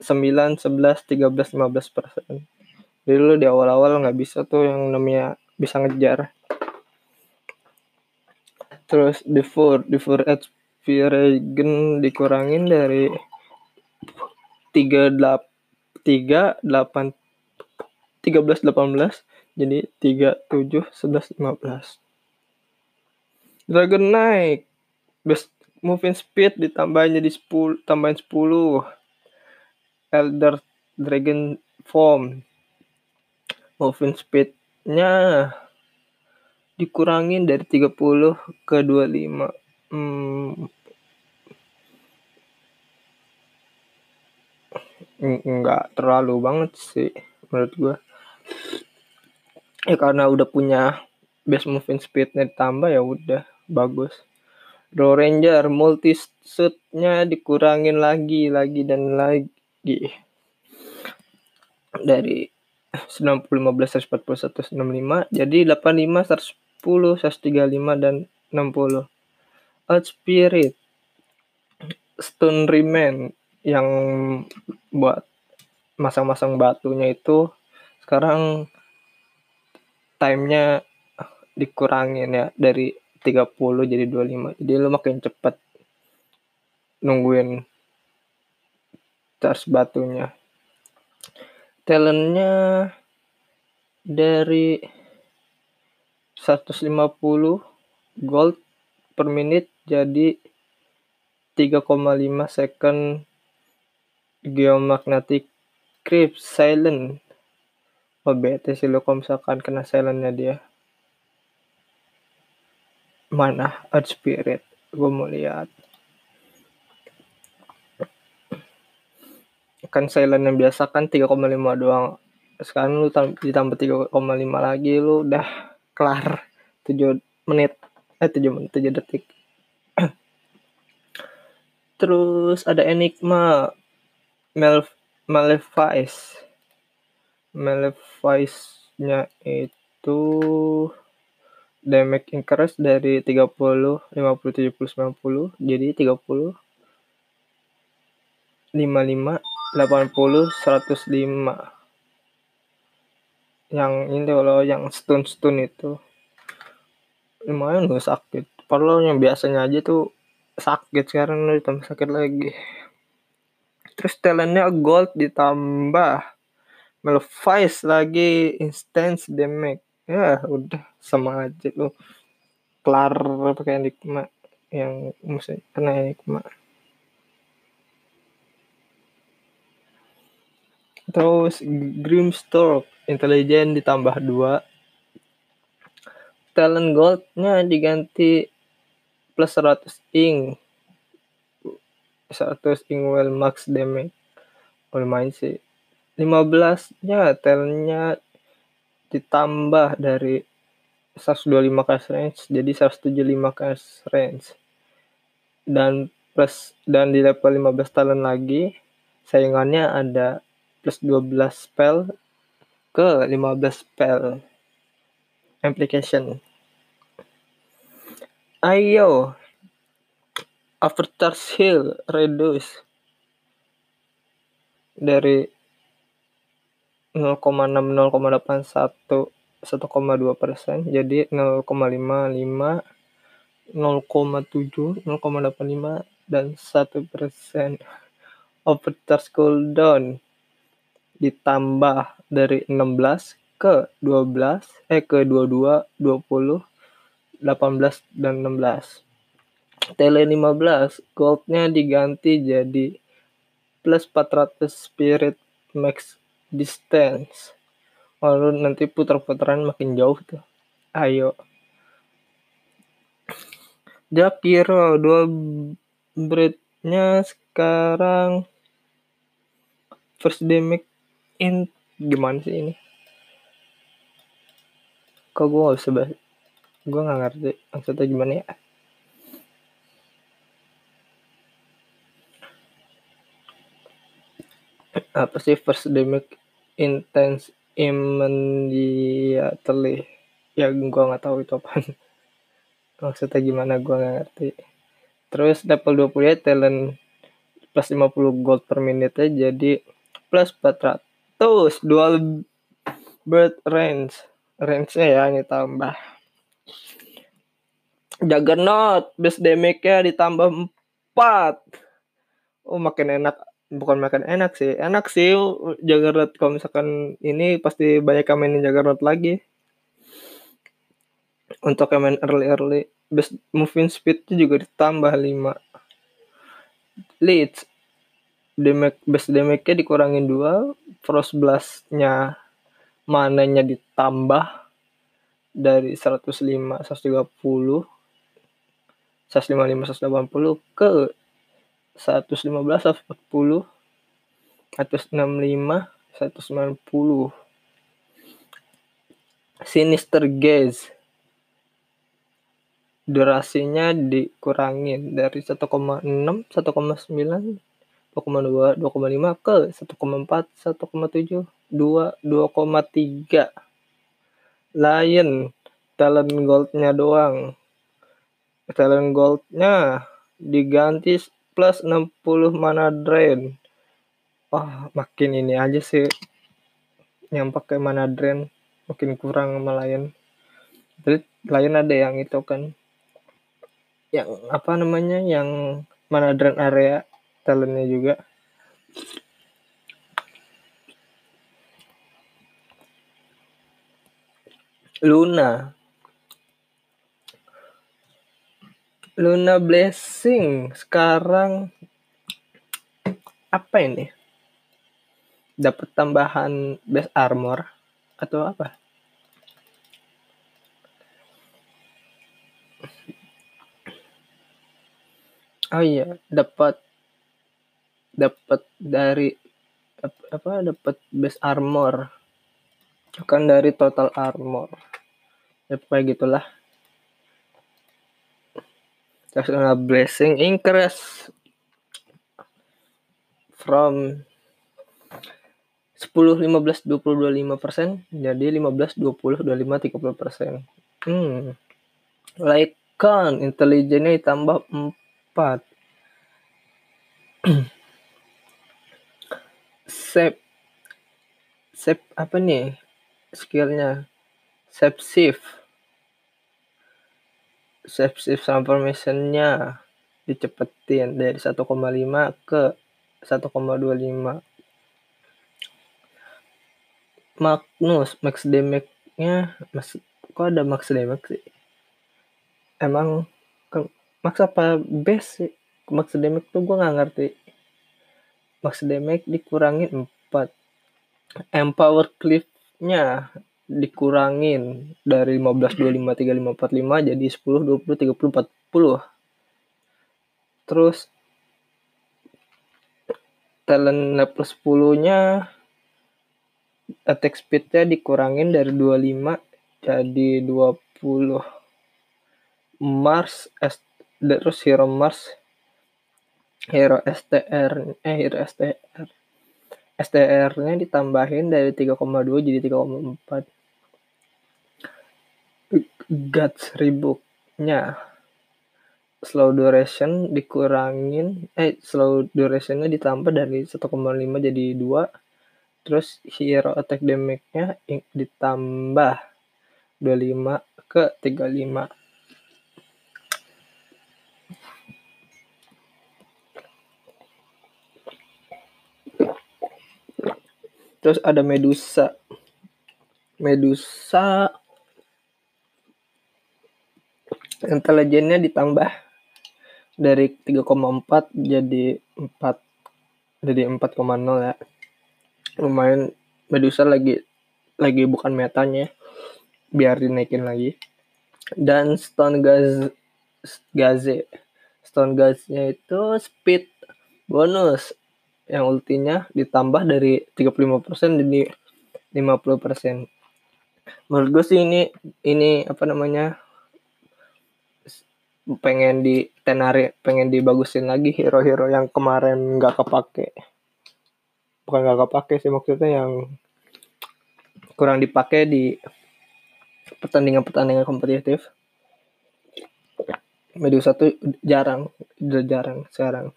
9 11 13 15 persen. Jadi lu di awal-awal nggak bisa tuh yang namanya bisa ngejar. Terus defer defer HP regen dikurangin dari 3 8 3 8 13 18 jadi 3 7 11 15 Dragon naik. Best moving speed ditambahin jadi 10, tambahin 10. Elder Dragon Form. Moving speednya dikurangin dari 30 ke 25. Hmm. Enggak terlalu banget sih menurut gua. Ya karena udah punya base moving speednya ditambah ya udah bagus. Raw Ranger multi suitnya dikurangin lagi lagi dan lagi. Dari 90 15 141 165 jadi 85 110 135 dan 60 Out Spirit. Stone Remain yang buat masang-masang batunya itu sekarang timenya dikurangin ya dari 30 jadi 25 jadi lu makin cepet nungguin charge batunya. Talentnya dari 150 gold per menit jadi 3,5 second geomagnetic creep silent. Oh bete sih lo kalau misalkan kena silentnya dia mana Earth Spirit gue mau lihat. Kan silent yang biasa kan 3,5 doang. Sekarang lu ditambah 3,5 lagi lu udah kelar 7 menit eh 7 menit 7 detik. Terus ada Enigma Mel Malefice. Malefice nya itu damage increase dari 30 50 70 90 jadi 30 55 80 105 yang ini kalau yang stun stun itu. Lumayan loh sakit. Padahal yang biasanya aja tuh sakit sekarang udah ditambah sakit lagi. Terus talentnya gold ditambah. Malefice lagi instance damage ya udah sama aja lo kelar pakai enigma yang mesti kena enigma. Terus Grimstorm intelijen ditambah dua. Talent goldnya diganti plus 100 ing. 100 ing well max damage. Lumayan sih. 15 nya talentnya ditambah dari 125 cash range jadi 175 cash range dan plus dan di level 15 talent lagi saingannya ada plus 12 spell ke 15 spell application Ayo. Aftercharge Hill reduce dari 0,6 0,81 1,2 persen. Jadi 0,55 0,7 0,85 dan 1 persen overcharge cooldown. Ditambah dari 16 ke 12 eh ke 22 20 18 dan 16 tele 15 goldnya diganti jadi plus 400 spirit max distance. Lalu nanti putar-putaran makin jauh tuh. Ayo. Jakiro dua breednya sekarang. First damage in. Gimana sih ini? Kok gue gak bisa bahas? Gue nggak ngerti maksudnya gimana ya? Apa sih first damage intense immediately ya gue nggak tahu itu apa maksudnya gimana gue nggak ngerti. Terus level 20 ya talent plus 50 gold per menit jadi plus 400 dual bird range. Range nya ya ini tambah. Juggernaut base damage-nya ditambah 4 oh makin enak bukan makin enak sih. Enak sih Juggernaut kalau misalkan ini pasti banyak yang mainin Juggernaut lagi. Untuk yang main early early base moving speed juga ditambah 5 leads damage base damage-nya dikurangin 2 frost blast-nya mananya ditambah dari 105 130 155 180 ke 115 140 165 190 Sinister Gaze. Durasinya dikurangin dari 1,6 1,9 2,2 2,5 ke 1,4 1,7 2 2,3 Lion talent goldnya doang. Talent goldnya diganti plus 60 mana drain. Oh makin ini aja sih. Yang pakai mana drain makin kurang sama Lion. Jadi Lion ada yang itu kan. Yang apa namanya yang mana drain area talentnya juga. Luna Luna Blessing sekarang apa ini? Dapat tambahan base armor atau apa? Oh iya, dapat dapat dari apa dapat base armor bukan dari total armor ya pokoknya gitulah Personal blessing increase from 10, 15, 20, 25 persen jadi 15, 20, 25, 30 persen. Hmm. Lycan intelijennya ditambah 4. save save apa nih skillnya save shift save shift transformationnya dicepetin dari 1,5 ke 1,25 Magnus max damage-nya mas kok ada max damage sih? Emang ke, max apa base sih? Max damage tuh gue nggak ngerti. Max damage dikurangin 4 empower cliff-nya dikurangin dari 15 25 35 45 jadi 10 20 30 40 terus talent level 10 nya attack speednya dikurangin dari 25 jadi 20 Mars terus hero Mars hero STR eh hero STR STR nya ditambahin dari 3,2 jadi 3,4 Guts rebook nya slow duration dikurangin eh slow durationnya ditambah dari 1,5 jadi 2 terus hero attack damage-nya ditambah 25 ke 35 terus ada Medusa. Medusa intelijennya ditambah dari 3,4 jadi 4 jadi 4,0 ya. Lumayan Medusa lagi lagi bukan metanya biar dinaikin lagi. Dan Stone Gaz Gaze. Stone Gaze-nya itu speed bonus. Yang ultinya ditambah dari 35% jadi 50%. Menurut gue sih ini ini apa namanya pengen di tenari pengen dibagusin lagi hero-hero yang kemarin nggak kepake bukan nggak kepake sih maksudnya yang kurang dipakai di pertandingan-pertandingan kompetitif Medusa tuh jarang udah jarang sekarang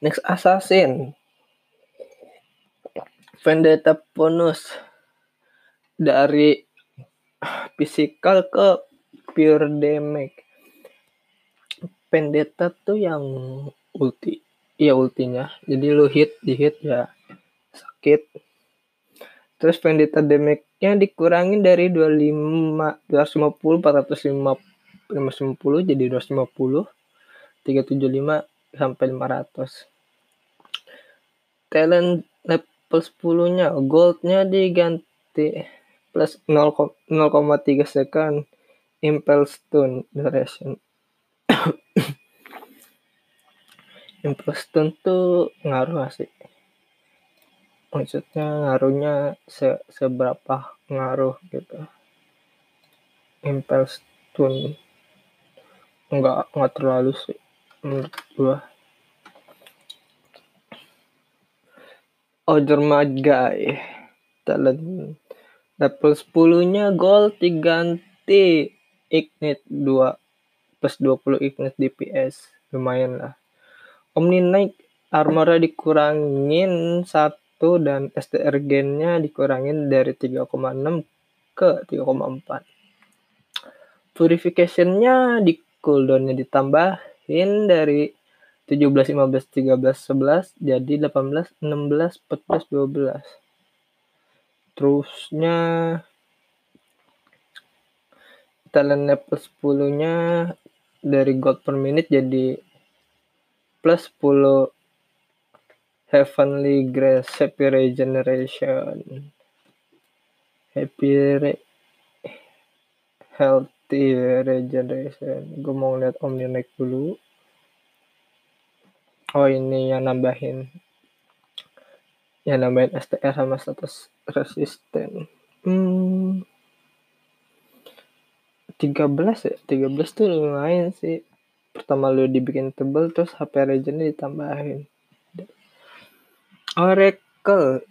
Next Assassin. Vendetta bonus dari physical ke pure damage. Vendetta tuh yang ulti. Iya ultinya. Jadi lu hit di hit ya sakit. Terus Vendetta damage-nya dikurangin dari 25 250 450 550 jadi 250 375 sampai 500 talent level 10 nya goldnya diganti plus 0,3 second impel stun duration impel stun tuh ngaruh gak sih? Maksudnya ngaruhnya se seberapa ngaruh gitu? Impel stun enggak enggak terlalu sih menurut gua. Mad Guy talent. Level 10 nya gold diganti ignite 2 plus 20 ignite DPS lumayan lah Omni Knight armornya dikurangin 1 dan STR gennya dikurangin dari 3,6 ke 3,4 purificationnya di cooldownnya ditambah in dari 17, 15, 13, 11 jadi 18, 16, 14, 12. Terusnya talent level 10-nya dari gold per minute jadi plus 10 heavenly grace happy regeneration. Happy re health regeneration. Gue mau lihat omni naik dulu. Oh ini yang nambahin. Yang nambahin STR sama status resisten. Hmm. 13 ya? 13 tuh lumayan sih pertama lu dibikin tebel terus HP regennya ditambahin. Oracle.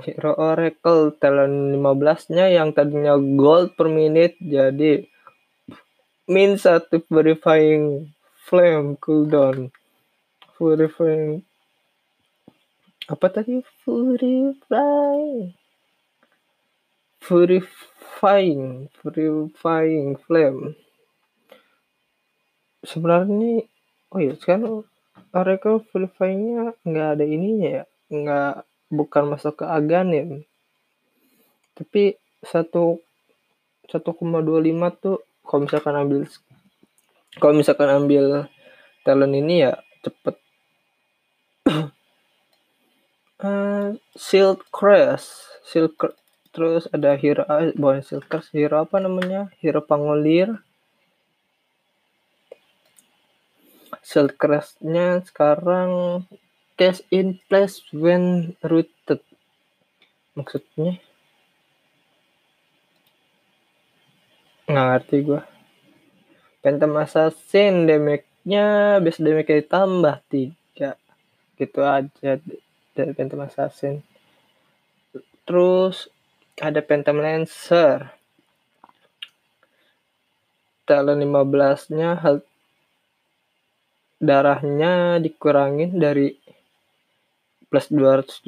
Hero Oracle talent 15 nya yang tadinya gold per minute jadi min satu verifying flame cooldown. Verifying apa tadi? Purify purifying purifying flame sebenarnya ini oh ya sekarang Oracle purifyingnya nggak ada ininya ya nggak bukan masuk ke aganim tapi satu 1,25 tuh kalau misalkan ambil kalau misalkan ambil talent ini ya cepet. Uh, Silk Crest Silk terus ada hero uh, bukan Silk Crest hero apa namanya? Hero pangolir Silk Crest-nya sekarang cash in place when rooted. Maksudnya? Nggak ngerti gue Phantom Assassin damage-nya base damage ditambah tiga. Gitu aja dari Phantom Assassin. Terus ada Phantom Lancer. Talent 15 nya health darahnya dikurangin dari plus 275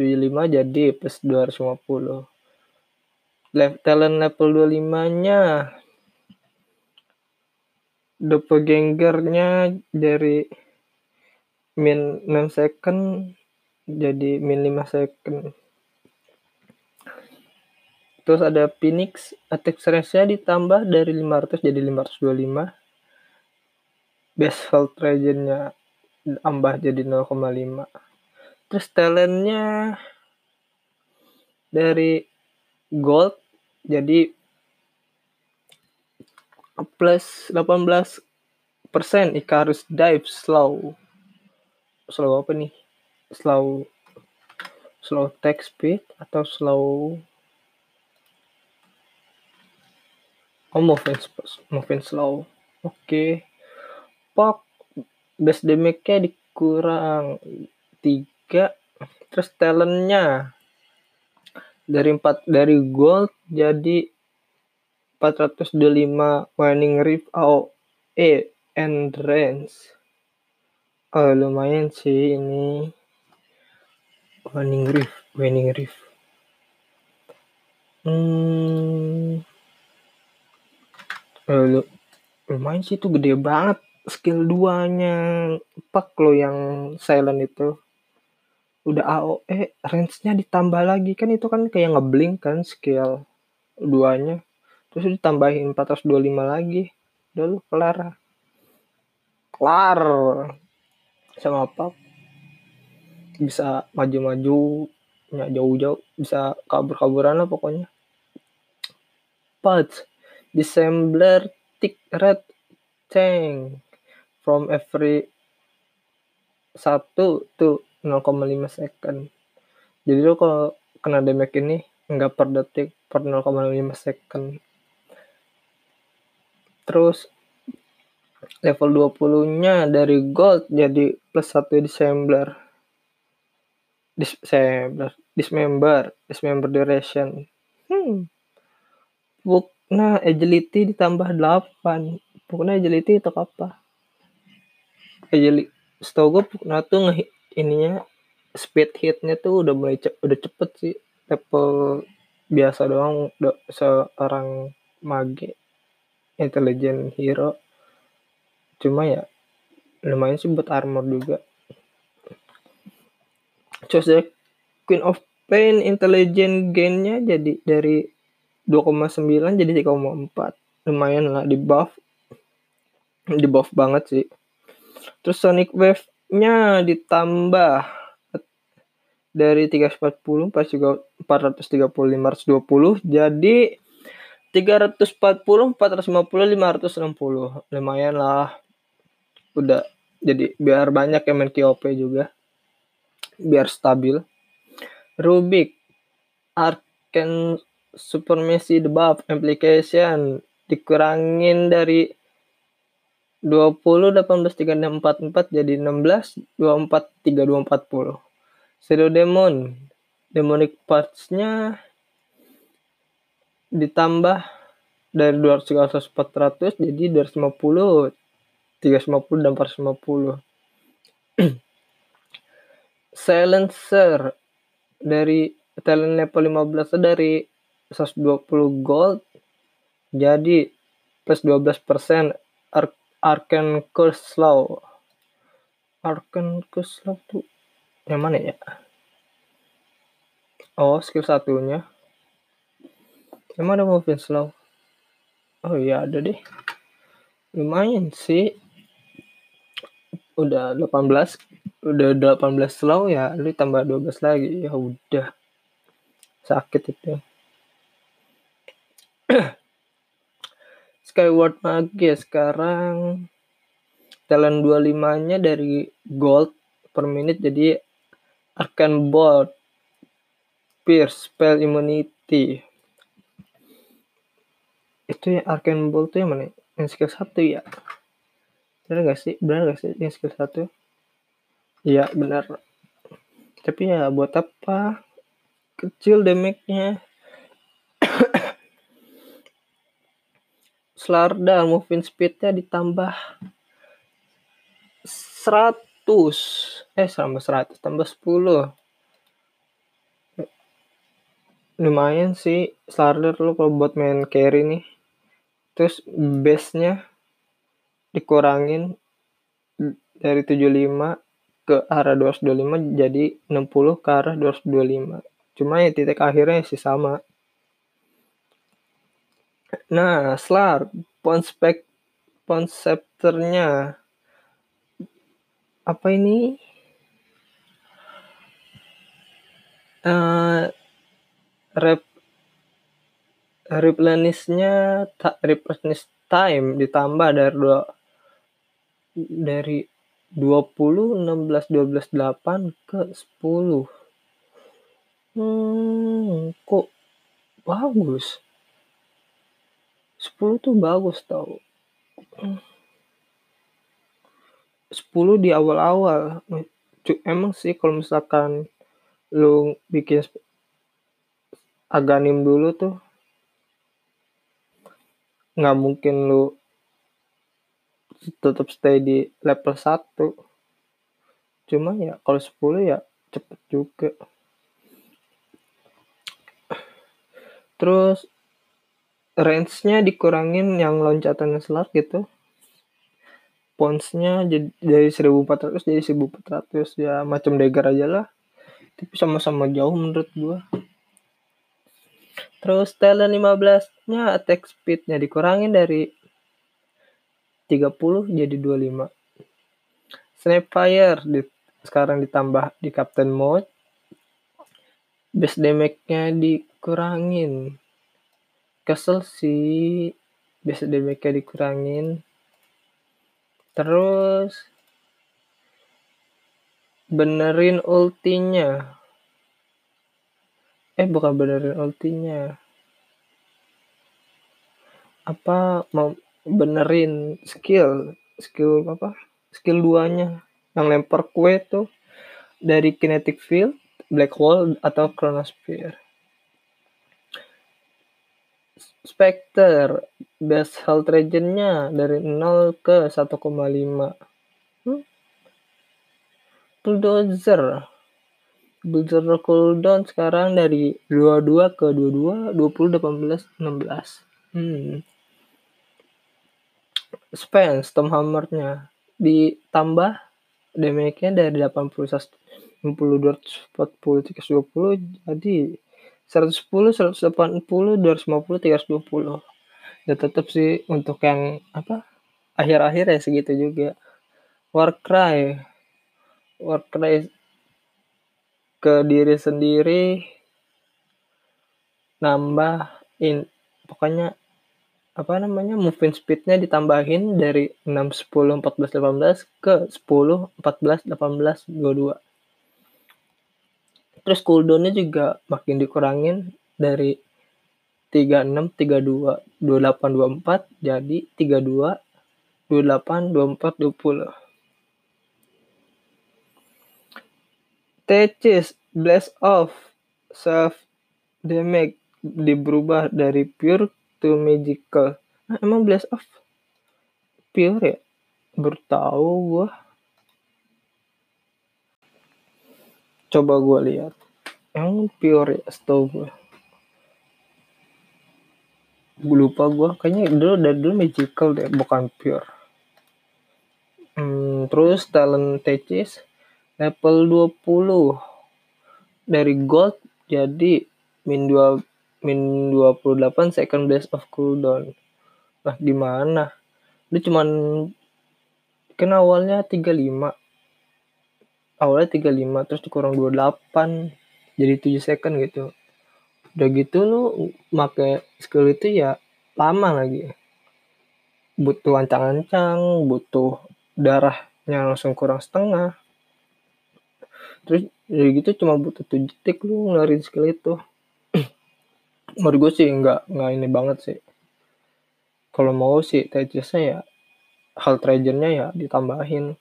jadi plus 250 talent level 25 nya doppelgangernya dari min 6 second jadi min 5 second. Terus ada Phoenix attack range-nya ditambah dari 500 jadi 525 best health regen-nya tambah jadi 0,5 terus talentnya dari gold jadi plus 18 persen. Icarus dive slow. Slow apa nih? Slow slow text speed atau slow oh moving moving slow. Oke. okay. Pop base damage-nya dikurang tiga terus talentnya dari empat dari gold jadi 425 Winning Reef AOE and Range. Oh, lumayan sih ini. Winning Reef, Winning Reef. Hmm. Oh, lumayan sih itu gede banget skill 2-nya pak lo yang silent itu. Udah AOE range-nya ditambah lagi. Kan itu kan kayak ngeblink kan skill duanya. Terus ditambahin 425 lagi. Udah lu kelar. Kelar. Sama apa bisa maju-maju ya jauh-jauh bisa kabur-kaburan lah pokoknya. But dissembler tick red tank from every satu tuh 0,5 second. Jadi lo kalau kena damage ini nggak per detik per 0,5 second. Terus level 20-nya dari gold jadi plus 1 disembler disembler dismember dismember duration. Hmm. Pukna agility ditambah 8 Pukna agility itu apa agility setahu gue Pukna tuh nge ininya speed hitnya tuh udah mulai ce udah cepet sih. Level biasa doang seorang mage intelligent hero. Cuma ya lumayan sih buat armor juga. Terus ya Queen of Pain intelligent gainnya jadi dari 2,9 jadi 3,4 lumayan lah di buff. Di buff banget sih terus Sonic Wave nya ditambah dari 340 pas juga 430 520 jadi 340 450 560 lumayan lah. Udah jadi biar banyak yang main KOP juga. Biar stabil. Rubik Arken Supremacy Debuff Application. Dikurangin dari 20 18 36 44 jadi 16 24 32 40 Shadow Demon. Demonic Parts-nya ditambah dari 200 ke 400 jadi 250 350 dan 450 silencer. Dari talent level 15 dari 120 gold jadi plus 12% Ar Arcane Curse Slow Arcane Curse Slow tuh yang mana ya? Oh skill satunya. Emang ada moving slow oh iya ada deh. Lumayan sih. Udah 18 udah 18 slow ya lu tambah 12 lagi. Ya udah. Sakit itu Skyward Magi sekarang. Talent 25 nya dari gold per menit jadi akan board pierce spell immunity. Itu ya arcane bolt tuh yang mana? Yang skill satu ya? Benar gak sih? Benar gak sih yang skill satu? Iya benar. Tapi ya buat apa? Kecil damage-nya Slarda moving speed-nya ditambah 100 eh sama 100 tambah 10 lumayan sih Slarda lo kalau buat main carry nih. Terus base-nya dikurangin dari 75 ke arah 225 jadi 60 ke arah 225 cuma ya titik akhirnya sih sama Nah, Slar, ponspek konsepternya. Apa ini? Uh, rep replenishnya replenish time ditambah dari dua dari 20 16 12 8 ke 10 hmm kok bagus 10 tuh bagus tau. 10 di awal-awal. Emang sih kalau misalkan lu bikin aganim dulu tuh nggak mungkin lu tetap stay di level 1 cuma ya kalau 10 ya cepet juga. Terus range-nya dikurangin yang loncatan slot gitu. Ponsnya dari 1400 jadi 1400 ya macam dagger aja lah. Tapi sama-sama jauh menurut gua. Terus talent 15 nya attack speed nya dikurangin dari 30 jadi 25 Snapfire di, sekarang ditambah di Captain Mode. Base damage nya dikurangin kesel sih. Biasa damage dikurangin. Terus benerin ultinya. Eh bukan benerin ultinya. Apa mau benerin skill? Skill apa? Skill duanya. Yang lempar kue tuh dari kinetic field black hole atau chronosphere Spectre, best health region-nya dari 0 ke 1,5. Hmm? Bulldozer. Bulldozer cooldown sekarang dari 22 ke 22, 20, 18, 16. Hmm. Spence, Tom Hammer-nya ditambah damage-nya dari 80 60 240 320 jadi 110, 180, 250, 320. Ya tetap sih untuk yang apa akhir-akhir ya segitu juga. Warcry, Warcry ke diri sendiri nambah in pokoknya apa namanya moving speednya ditambahin dari 6 10 14 18 ke 10 14 18 22 Terus cooldownnya juga makin dikurangin dari 36, 32, 28, 24 jadi 32, 28, 24, 20. Tecis Blast Off Self Damage diberubah dari pure to magical. Nah, emang Blast Off pure ya? Bertahu gua. Coba gue lihat. yang pure ya setahu gue gue lupa gue kayaknya dulu dari dulu magical deh bukan pure. Hmm, terus talent teachers level 20 dari gold jadi min 2 min 28 second base of cooldown. Nah gimana? Lu cuman kan awalnya 35 awalnya 35 terus dikurang 28 jadi 7 second gitu. Udah gitu lu make skill itu ya lama lagi. Butuh ancang-ancang butuh darahnya langsung kurang setengah. Terus jadi gitu cuma butuh 7 detik lu ngeluarin skill itu. Menurut gue sih nggak nggak ini banget sih. Kalau mau sih Tejesnya ya hal treasure-nya ya ditambahin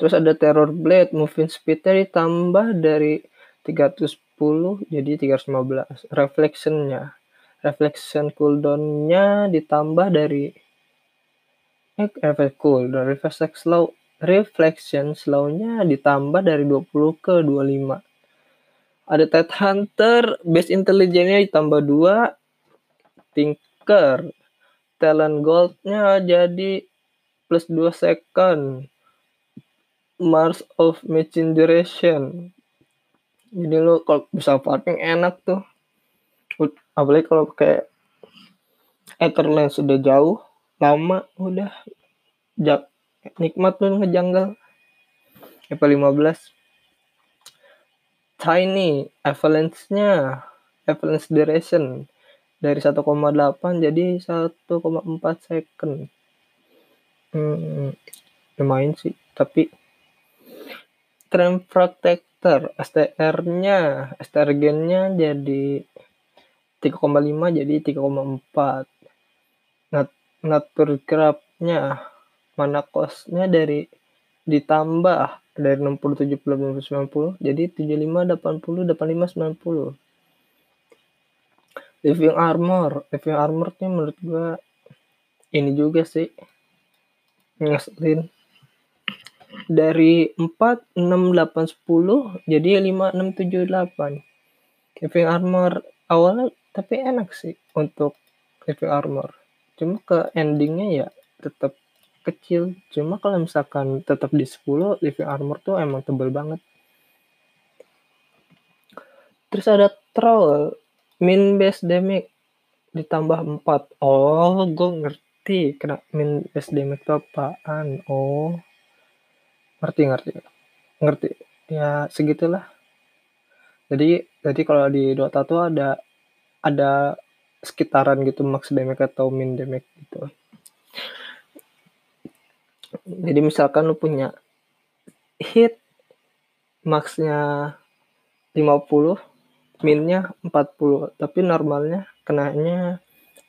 terus ada terror blade moving speed-nya ditambah dari 310 jadi 315 reflection-nya. Reflection cooldown-nya ditambah dari eh efek cooldown reflection slow reflection slow-nya ditambah dari 20 ke 25 ada Ted Hunter base intelligence-nya ditambah 2 Tinker talent gold-nya jadi plus 2 second Mars of Matching Duration jadi lo kalau bisa farming enak tuh. Apalagi kalau pakai Etherland sudah jauh lama udah jak nikmat tuh ngejanggal. Level 15 tiny avalanche-nya avalanche duration dari 1,8 jadi 1,4 second. Hmm, lumayan sih tapi Trend Protector STR-nya STR gennya jadi 3,5 jadi 3,4 Nat Nature Graph-nya mana cost-nya dari ditambah dari 60 70 80 90 jadi 75 80 85 90 living armor living armor-nya menurut gua ini juga sih ngeselin dari 4, 6, 8, 10 jadi 5, 6, 7, 8 living armor awalnya tapi enak sih untuk living armor. Cuma ke endingnya ya tetap kecil. Cuma kalau misalkan tetap di 10 living armor tuh emang tebel banget. Terus ada troll min base damage ditambah 4 oh gue ngerti kena min base damage itu apaan. Oh ngerti ngerti. Ngerti. Ya segitulah. Jadi jadi kalau di Dota tuh ada ada sekitaran gitu max damage atau min damage gitu. Jadi misalkan lu punya hit maxnya 50 minnya 40 tapi normalnya kenanya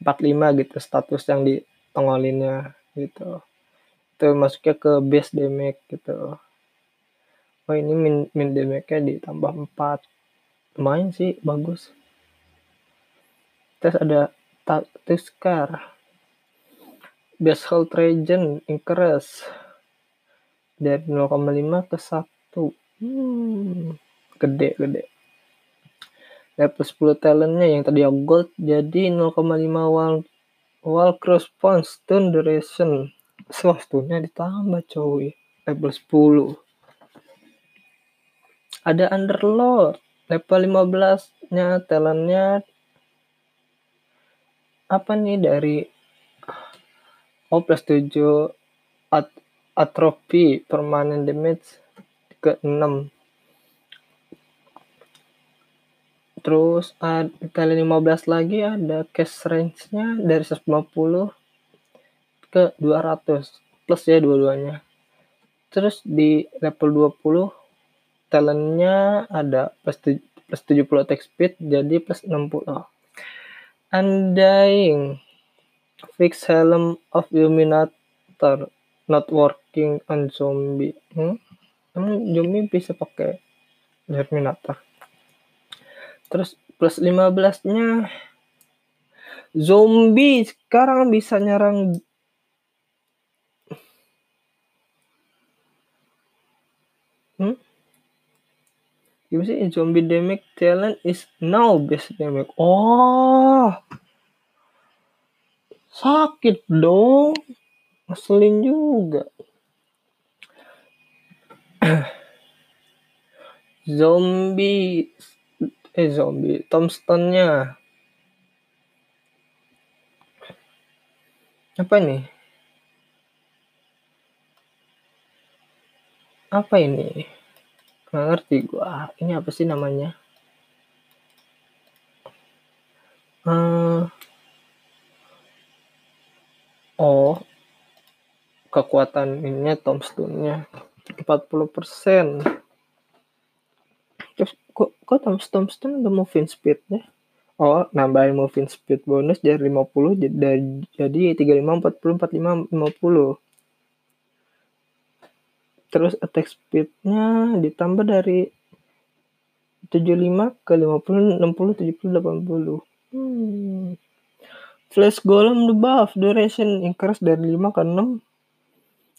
45 gitu status yang di tongolinnya gitu itu masuknya ke base damage gitu. Oh ini min, min damage-nya ditambah 4 lumayan sih bagus. Terus ada Tuskar base hold region increase. Dari 0,5 ke 1 hmm, gede gede. Level 10 talentnya yang tadi gold jadi 0,5 wall wall cross stun duration Sostunnya ditambah coy. Level 10. Ada Underlord. Level 15-nya talentnya apa nih dari Oh plus 7 at atropi permanent damage ke 6 terus ada kali 15 lagi ada cash range nya dari 150 ke 200 plus ya dua-duanya. Terus di level 20 talentnya ada plus, plus 70 attack speed jadi plus 60 undying fix helm of illuminator not working on zombie. Hmm? emang zombie bisa pakai illuminator? Terus plus 15 nya zombie sekarang bisa nyerang gimana sih zombie damage talent is now best damage. Oh. Sakit dong. Ngeselin juga. Zombie eh zombie tombstone-nya. Apa nih apa ini nggak ngerti gua. Ini apa sih namanya? Uh, oh kekuatan ininya tombstone-nya 40% terus kok kok tombstone ada moving speed ya oh nambahin moving speed bonus dari 50 jadi jadi 35 40 45 50 terus attack speednya ditambah dari 75 ke 50 60 70 80 hmm. flash golem the buff duration increase dari 5 ke 6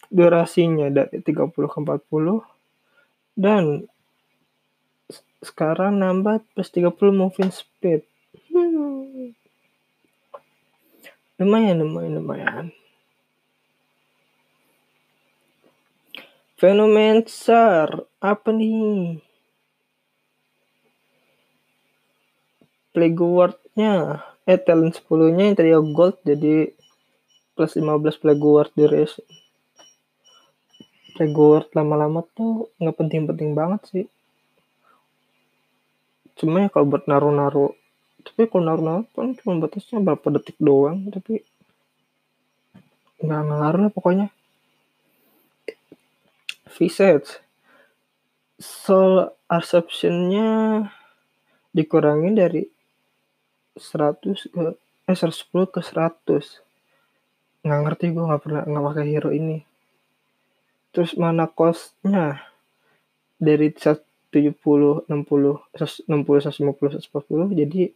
durasinya dari 30 ke 40 dan sekarang nambah plus 30 moving speed hmm. lumayan lumayan lumayan Fenomencer, apa nih? Plagueward-nya, eh talent 10-nya yang tadi gold jadi plus 15 Plagueward duration. Plagueward lama-lama tuh nggak penting-penting banget sih. Cuma ya kalau buat naruh-naruh, tapi kalau naruh-naruh kan cuma batasnya berapa detik doang, tapi nggak ngaruh lah pokoknya. Visage. Soul Perception-nya dikurangin dari 100 ke eh 110 ke 100 nggak ngerti gue nggak pernah nggak pakai hero ini. Terus mana cost-nya? Dari 70 60 160 150 140 jadi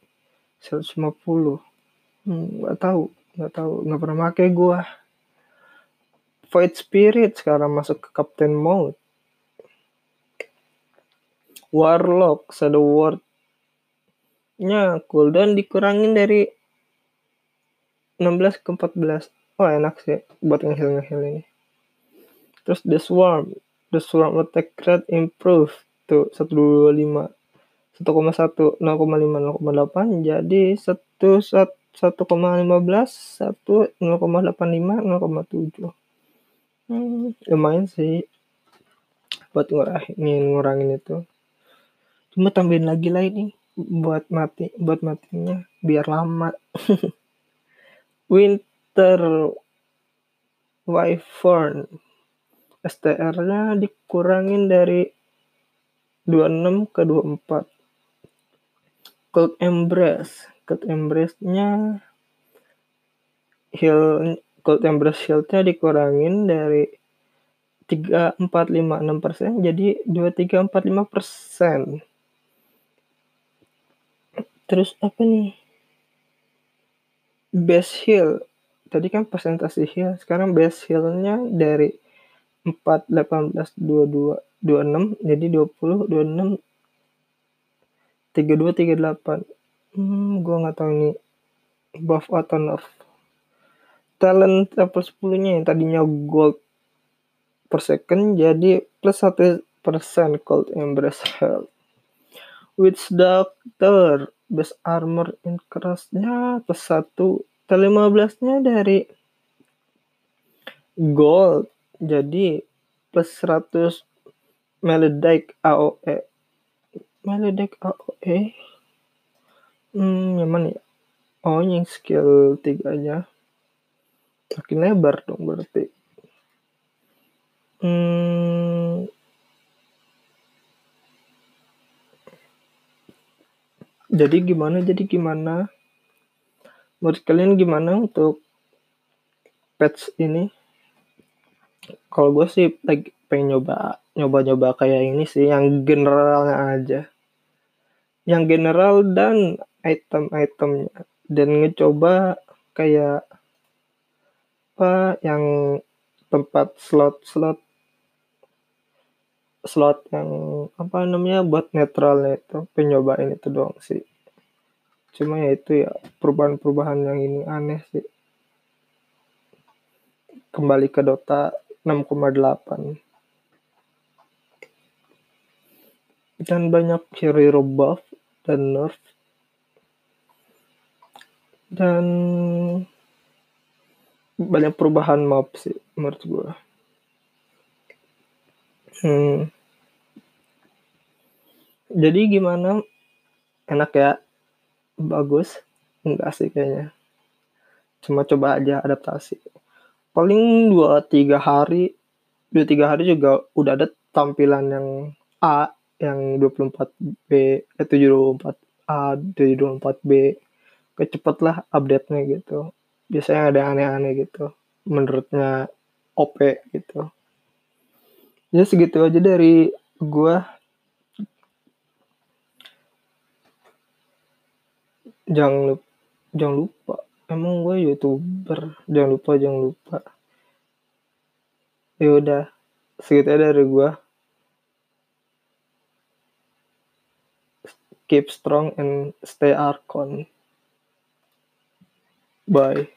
150 hmm, nggak tahu nggak tahu nggak pernah pakai gue Void Spirit sekarang masuk ke Captain Mode. Warlock Shadow Ward nya cooldown dikurangin dari 16 ke 14. Oh enak sih buat ngehil ngehil ini. Terus The Swarm, The Swarm attack rate improve tuh 125 1,1 0,5 0,8 jadi 1 1,15 1 0,85 0,7 Hmm, lumayan sih buat ngurangin ngurangin itu. Cuma tambahin lagi lah ini buat mati buat matinya biar lama. Winter Wyvern STR-nya dikurangin dari 26 ke 24. Cold Embrace, Cold Embrace-nya heal Gold Embrace Shield-nya dikurangin dari 3456 persen jadi 2345 persen. Terus apa nih? Base heal. Tadi kan persentase heal, sekarang base heal-nya dari 4, 18, 22, 26, jadi 20, 26, 32, 38. Hmm, gua nggak tahu ini buff atau nerf talent level 10 nya yang tadinya gold per second jadi plus 1 persen cold embrace health. Witch Doctor best armor increase nya plus 1 T15 nya dari gold. Jadi plus 100 Melodic AOE Melodic AOE hmm yang mana ya? Oh yang skill 3 nya makin lebar dong berarti. Hmm, jadi gimana jadi gimana? Menurut kalian gimana untuk patch ini? Kalau gue sih lagi pengen nyoba nyoba-nyoba kayak ini sih yang generalnya aja. Yang general dan item-itemnya. Dan ngecoba kayak apa yang tempat slot-slot slot yang apa namanya buat netralnya itu penyobain itu doang sih. Cuma ya itu ya perubahan-perubahan yang ini aneh sih. Kembali ke Dota 6,8 dan banyak hero buff dan nerf. Dan banyak perubahan mob sih menurut gue hmm. jadi gimana? Enak ya? Bagus? Enggak sih kayaknya. Cuma coba aja adaptasi. Paling dua tiga hari dua tiga hari juga udah ada tampilan yang A yang 24B eh 74A 74B kecepet lah update-nya gitu biasanya ada aneh-aneh gitu menurutnya OP gitu. Ya segitu aja dari gua. Jangan lupa, jangan lupa. Emang gue youtuber jangan lupa jangan lupa. Ya udah segitu aja dari gue keep strong and stay archon. Bye